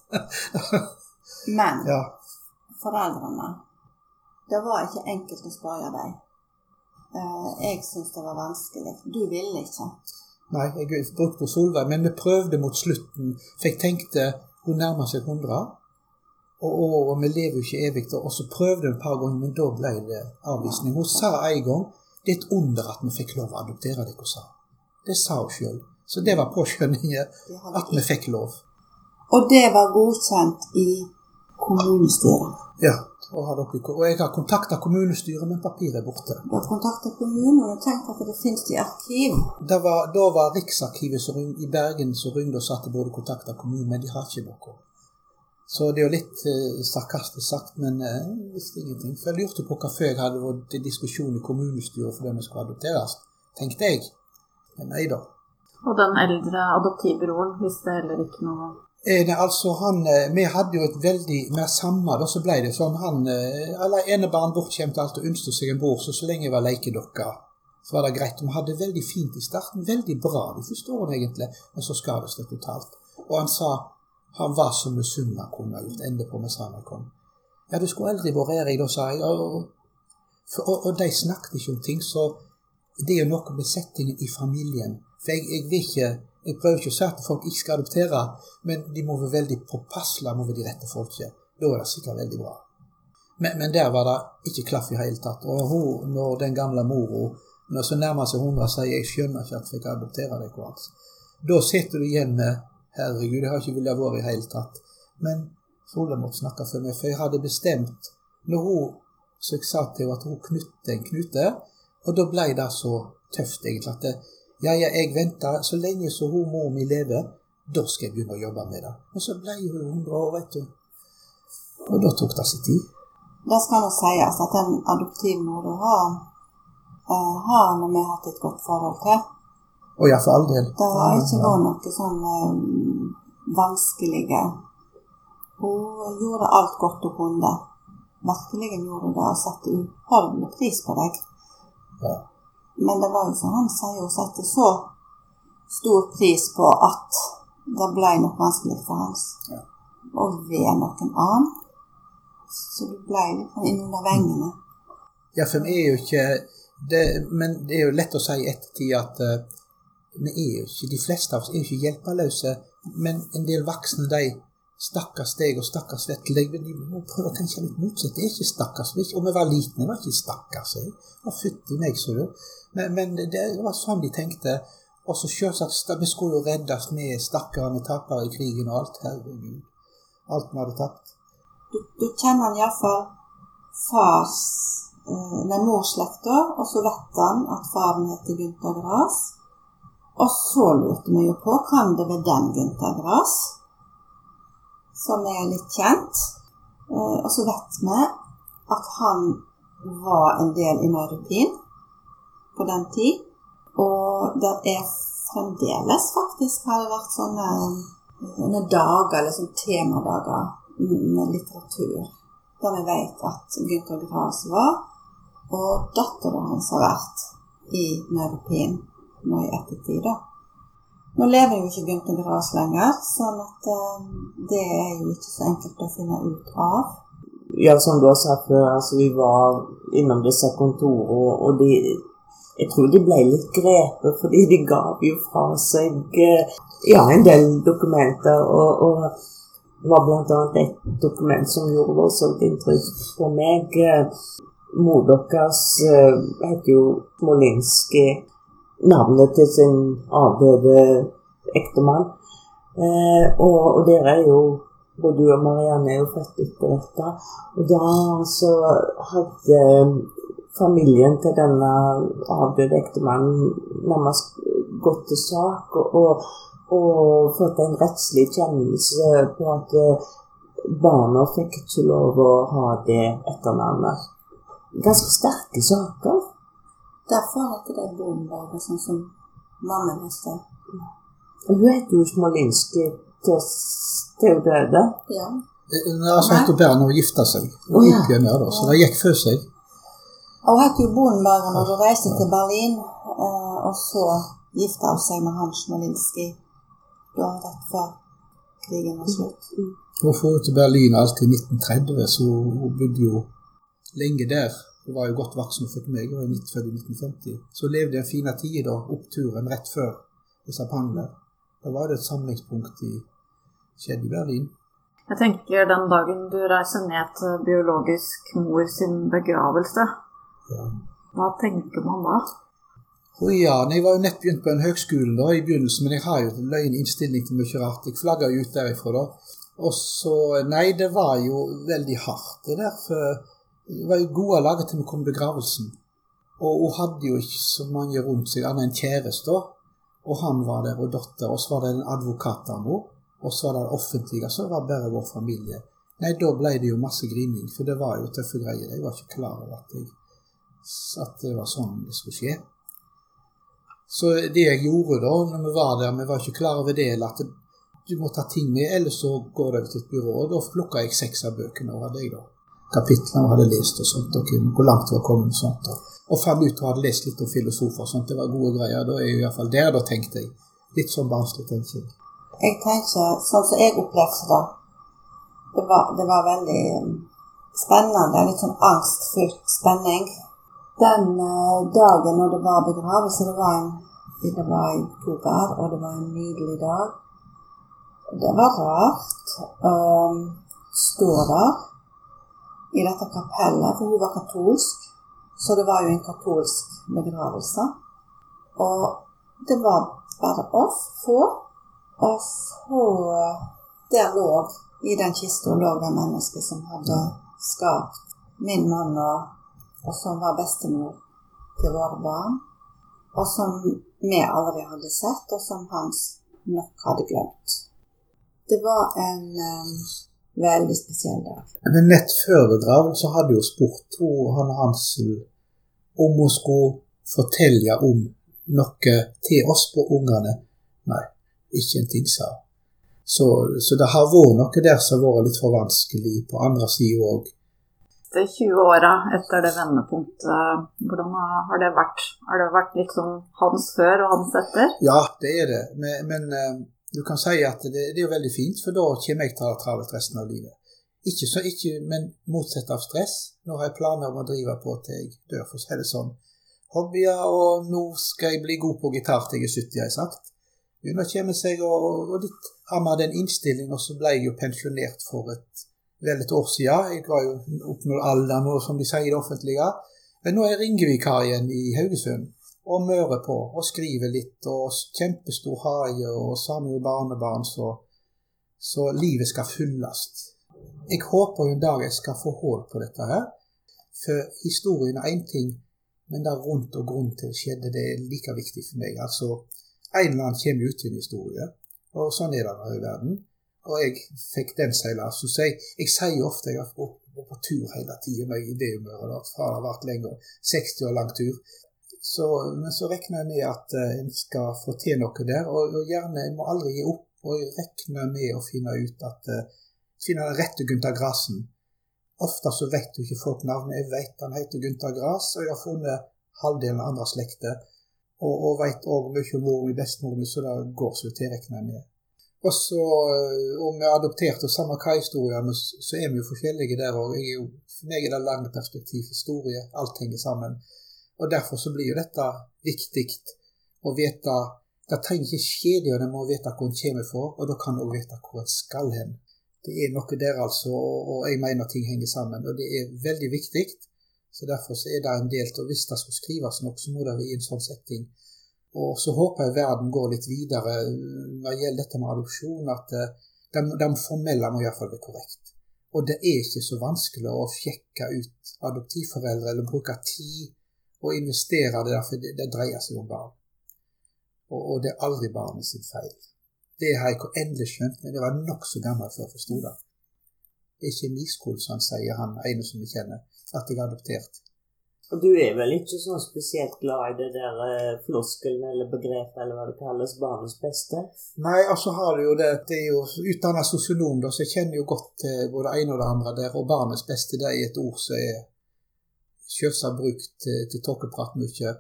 Speaker 3: Men ja. foreldrene Det var ikke enkelt å spørre deg. Eh, jeg syntes det var vanskelig. Du ville ikke.
Speaker 2: Nei, jeg brukte Solveig, men vi prøvde mot slutten. For jeg tenkte hun nærmer seg 100. Og, og, og, vi lever jo ikke evig. Og så prøvde hun et par ganger, men da ble det avvisning. Hun sa en gang det er et under at vi fikk lov å adoptere deg, hun sa. Det sa hun sjøl. Så det var påskjønningen at vi fikk lov.
Speaker 3: Og det var godkjent i kommunestyret?
Speaker 2: Ja. Og, og jeg har kontakta kommunestyret, men papiret er borte.
Speaker 3: Du har kontakta kommunen og tenkt at det finnes i arkiv?
Speaker 2: Var, da var Riksarkivet i Bergen som ringte og sa at de burde kontakta kommunen, men de har ikke noe. Så det er jo litt eh, sarkastisk sagt, men eh, jeg visste ingenting. For jeg lurte på hvorfor jeg hadde vært i diskusjon i kommunestyret for dem som skulle adopteres, tenkte jeg. Men nei da.
Speaker 5: Og den eldre adoptivbroren visste heller ikke noe
Speaker 2: Eh, nei, altså han, eh, Vi hadde jo et veldig Med samme, da, så ble det sånn han eh, Alle enebarn bortskjemte alt og ønsket seg en bror, så så lenge jeg var lekedokke, så var det greit. Vi hadde det veldig fint i starten. Veldig bra de første årene, egentlig. Men så skades det totalt. Og han sa han var så misunnelig kunne ha gjort ende på mens han kom. Ja, du skulle aldri vært jeg da, sa jeg. Og, og, og de snakket ikke om ting, så det er jo noe med settingen i familien. For jeg, jeg vil ikke jeg prøver ikke å si at folk ikke skal adoptere, men de må være veldig påpasselige med de rette folka. Da er det sikkert veldig bra. Men, men, der var det ikke klaff i hele tatt. Og hun, når den gamle mora når så nærmer seg 100 sier 'jeg skjønner ikke at jeg kan adoptere deg', da sitter du igjen med 'herregud, jeg har ikke villet være i hele tatt'. Men Frode måtte snakke for meg, for jeg hadde bestemt når hun, Så jeg sa til henne at hun knytte en knute, og da ble det så tøft, egentlig, at det, ja, ja, jeg venter så lenge som hun mor mi lever. Da skal jeg begynne å jobbe med det. Men så ble hun 100 år, vet du. Og da tok det sin tid.
Speaker 3: Det skal nå sies at den adoptivmor du har, uh, har nå vi hatt et godt forhold til.
Speaker 2: Å ja, for all del.
Speaker 3: Det har ikke vært noe sånn um, vanskelige Hun gjorde alt godt hun kunne. Virkelig gjorde hun det og satte uhorvelig pris på deg.
Speaker 2: Ja.
Speaker 3: Men det var jo som han sier, hun satte så stor pris på at det ble noe vanskelig for hans.
Speaker 2: Ja.
Speaker 3: Og ved noen annen. Så du ble liksom innunder vengene.
Speaker 2: Ja, for vi er jo ikke det, Men det er jo lett å si i ettertid at uh, vi er jo ikke, de fleste av oss er jo ikke hjelpeløse. Men en del voksne, de Stakkars deg og stakkars Vetle. De må prøve å tenke litt motsatt. Det er ikke stakkars. Om vi var liten, jeg var ikke stakkars. Jeg var født i meg, så du. Men, men det, det, var sånn de tenkte. Og så selvsagt, vi skulle jo reddes med stakkarene tapere i krigen og alt. Herregud. Alt vi hadde tapt.
Speaker 3: Du, du kjenner iallfall fars eh, Nei, morsslekta, og så vet han at faren heter Gunther Grass. Og så lurte vi jo på kan det være den Gunther Grass som er litt kjent. Eh, og så vet vi at han var en del i Neuropin på den tid. Og det er fremdeles faktisk har det vært sånne, sånne dager, eller sånne temadager med litteratur. Der vi vet at Gunther Grass var, og dattera hans har vært i Neuropin nå i ettertid. da. Nå lever jo ikke Gunther Grass lenger, sånn at uh, det er jo ikke så enkelt å finne ut av.
Speaker 4: Ja, som du har sagt før, altså vi var innom disse kontorene, og de jeg tror de ble litt grepet, fordi de gav jo fra seg eh, ja, en del dokumenter. Og, og det var bl.a. et dokument som gjorde voldsomt inntrykk på meg. Mor deres heter jo Smolinski. Navnet til sin avdøde ektemann. Eh, og, og dere er jo både du og Marianne er jo født etter dette. Og da så hadde familien til denne avdøde ektemannen nærmest gått til sak og, og, og fått en rettslig kjennelse på at eh, barna fikk ikke lov å ha det etternavnet. Ganske sterke saker.
Speaker 3: Derfor heter det Bomberger, sånn som mammaen heter.
Speaker 4: Hun heter jo Smolinski til, til hun døde.
Speaker 3: Ja.
Speaker 2: Hun har sagt opp her når hun gifta seg.
Speaker 4: Oh, ja.
Speaker 2: Så det gikk før seg.
Speaker 3: Og hun het jo Bonberger når hun reiste til Berlin, eh, og så gifta hun seg med Hans Smolinski da rett før krigen var slutt.
Speaker 2: Hun dro til Berlin alltid i 1930, så hun bodde jo lenge der. Hun var jo godt voksen og fikk meg, jeg var jo født i 1950. Så levde jeg en fin tid da, oppturen rett før disse pangene. Da var det et samlingspunkt i skjedde i Berlin.
Speaker 5: Jeg tenker den dagen du reiser ned til biologisk mor sin begravelse,
Speaker 2: Ja.
Speaker 5: hva tenker man da?
Speaker 2: Oh ja, Jeg var jo nett begynt på en høgskole da, i begynnelsen, men jeg har jo løgn innstilling til mye rart. Jeg flagga ut derifra da. Og så Nei, det var jo veldig hardt, det der. For var jo gode laget til vi kom i begravelsen. Og hun hadde jo ikke så mange rundt seg, annet enn kjæreste. Og han var der, og datter. Og så var det en advokatdame. Og så var det det offentlige, så var det bare vår familie. Nei, da ble det jo masse grining, for det var jo tøffe greier. Jeg var ikke klar over at, jeg, at det var sånn det skulle skje. Så det jeg gjorde da, når vi var der, vi var ikke klar over det, eller at du må ta ting med, ellers så går det til et byrå. og Da plukka jeg seks av bøkene og hadde jeg da kapitlene og hadde lest og sånt, og hvor langt det var kommet og sånt. Og fant ut hun hadde lest litt om filosofer og sånt. Det var gode greier. Da er jeg i hvert fall der, da tenkte jeg. Litt sånn barnslig tenking.
Speaker 3: Jeg tenker sånn som jeg opplevde det. Det var, det var veldig um, spennende. Litt sånn angstfylt spenning. Den uh, dagen når det var begravelse, det var, en, det var i oktober, og det var en nydelig dag. Det var rart å stå der i dette kapellet, for hun var katolsk. Så det var jo en katolsk begravelse. Og det var bare oss få. Og så Der lå i den kista lå det mennesket som hadde skapt min mann, og, og som var bestemor til våre barn. Og som vi aldri hadde sett, og som Hans nok hadde glemt. Det var en um, veldig spesiell dag.
Speaker 2: Men nett før begravelsen hadde jo spurt han Hansel om hun skulle fortelle om noe til oss på ungene. Nei, ikke en ting, sa hun. Så, så, det har vært noe der som har vært litt for vanskelig på andre sida òg.
Speaker 5: De 20 åra etter det vendepunktet, hvordan har det vært? Har det vært liksom hans før og hans etter?
Speaker 2: Ja, det er det. Men, men eh, du kan si at det, det, er jo veldig fint, for da kommer jeg til å ha travelt resten av livet. Ikke så, ikke, men motsatt av stress. Nå har jeg planer om å drive på til jeg dør, for å si det sånn. Hobbyer, og nå skal jeg bli god på gitar til jeg er 70, har jeg sagt. Nå kommer komme seg, og, og, litt har man den innstillingen, så ble jeg jo pensjonert for et, vel et år siden. Jeg var jo oppnådd alder nå, som de sier i det offentlige. Men nå er jeg ringevikar igjen i Haugesund, og mører på, og skriver litt, og kjempestor hage, og jo barnebarn, så, så livet skal fylles. Jeg håper en dag jeg skal få hold på dette her, for historien er én ting, men det rundt og grunnen til det skjedde, det er like viktig for meg. Altså, en eller annen kommer ut til en historie, og sånn er det i verden. Og jeg fikk den seilasen. Så jeg, jeg sier ofte jeg har vært på, tur hele tida når i det humøret. Fra det har vært lenger, 60 år lang tur. Så, men så regner jeg med at uh, en skal få til noe der. Og, og gjerne, en må aldri gi opp. Og jeg regner med å finne ut at uh, finne den rette Gunther Grasen. Ofte så vet jo ikke folk navnet. Jeg vet han heter Gunther Gras, og jeg har funnet halvdelen av andre slekter. Og, og veit òg mye om mor min, bestemor så det går så til, regner jeg med. Og så, eh, om vi er adoptert og samme hva historie, så er vi jo forskjellige der òg. For meg er det langt perspektiv, historie, alt henger sammen. Og derfor så blir jo dette viktig å vite Det trenger ikke skje det, og en må vite hvor en kommer fra, og da kan en òg vite hvor en skal hen. Det er noe der, altså, og jeg mener ting henger sammen. Og det er veldig viktig så Derfor så er det en del til Hvis det skal skrives noe, så må det være i en sånn setting. Og så håper jeg verden går litt videre når det gjelder dette med adopsjon, at de, de formelle må iallfall være korrekt. Og det er ikke så vanskelig å sjekke ut adoptivforeldre eller bruke tid og investere det der, for det, det dreier seg om barn. Og, og, det er aldri barnet sin feil. Det har jeg endelig skjønt, men det var nokså gammel før jeg forsto det. Det er ikke miskol, som han sier, han ene som vi kjenner at jeg er adoptert.
Speaker 4: Og du er vel ikke sånn spesielt glad i det der eh, floskelen eller begrepet eller hva det kalles, barnets beste?
Speaker 2: Nei, altså har du jo det. Det er jo utdanna sosionom, så jeg kjenner jo godt både det ene og det andre der. Og barnets beste det er et ord som er selvsagt brukt til, tåkeprat mye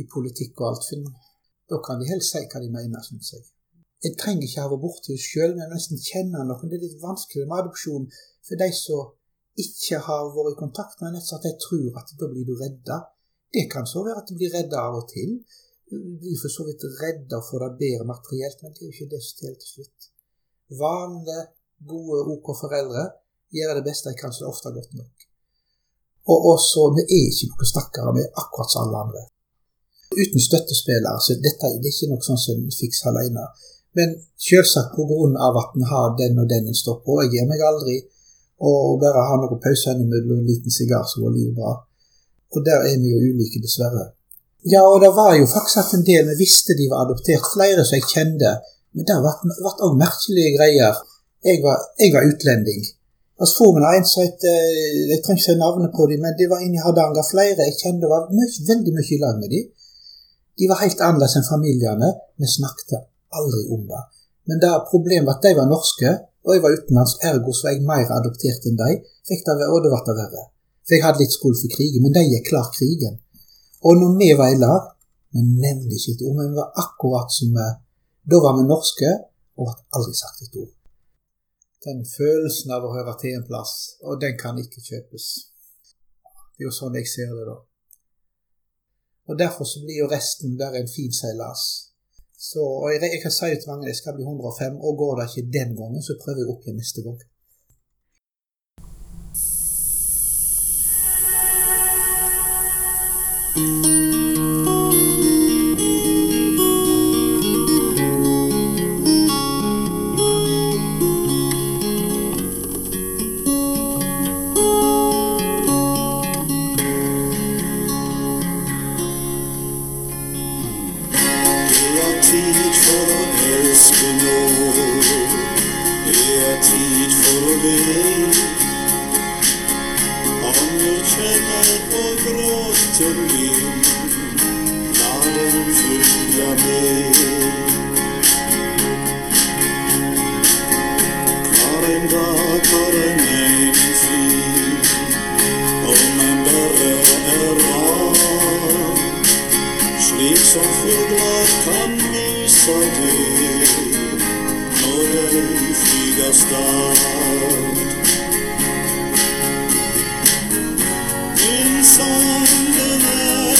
Speaker 2: i politikk og alt. For da kan de helst si hva de mener, syns jeg. En trenger ikke ha vært borti det sjøl, men nesten kjenne noen. Det er litt vanskelig med adopsjon for de som ikke har vært i kontakt med nett, så at de tror at da blir du redda. Det kan så være at du blir redda av og til. Du blir for så vidt redda for det bedre materielt, men det er jo ikke det som teller til slutt. Vanlige, gode, OK foreldre gjør det beste de kan, så det er godt nok. Og også, vi er ikke noen stakkare, vi er akkurat som alle andre. Uten støttespillere, så dette det er ikke noe sånn som en fikser alene. Men selvsagt av at en har den og den en står på. Jeg gir meg aldri og bare ha noen pauser innimellom en liten sigar, så går livet bra. Og der er vi jo ulike, dessverre. Ja, og det var jo faktisk at en del vi visste de var adoptert. Flere som jeg kjente, Men det ble òg merkelige greier. Jeg var, jeg var utlending. Og så får vi en som het Jeg trenger ikke si navnet på dem, men de var inne i Hardanger. Flere jeg kjente var mye, veldig mye i lag med dem. De var helt annerledes enn familiene. Vi snakket aldri om det. Men det problemet var at de var norske, og jeg var utenlandsk, ergo så var jeg mer adoptert enn de. Fikk det, og det ble verre. For jeg hadde litt skuld for krigen, men de gikk klar krigen. Og når vi var i lag, vi nevnte ikke et ord, men vi var akkurat som vi Da var vi norske og hadde aldri sagt et ord. Den følelsen av å høre til en plass, og den kan ikke kjøpes. Det er jo sånn jeg ser det, da. Og Derfor så blir jo resten bare en fin seilas. Så, og jeg, jeg kan si til mange jeg skal bli 105, og går det ikke den gangen, så prøver jeg opp igjen neste gang.
Speaker 6: Tid for å le. Anerkjenner og de flyger stad. Din sang, den er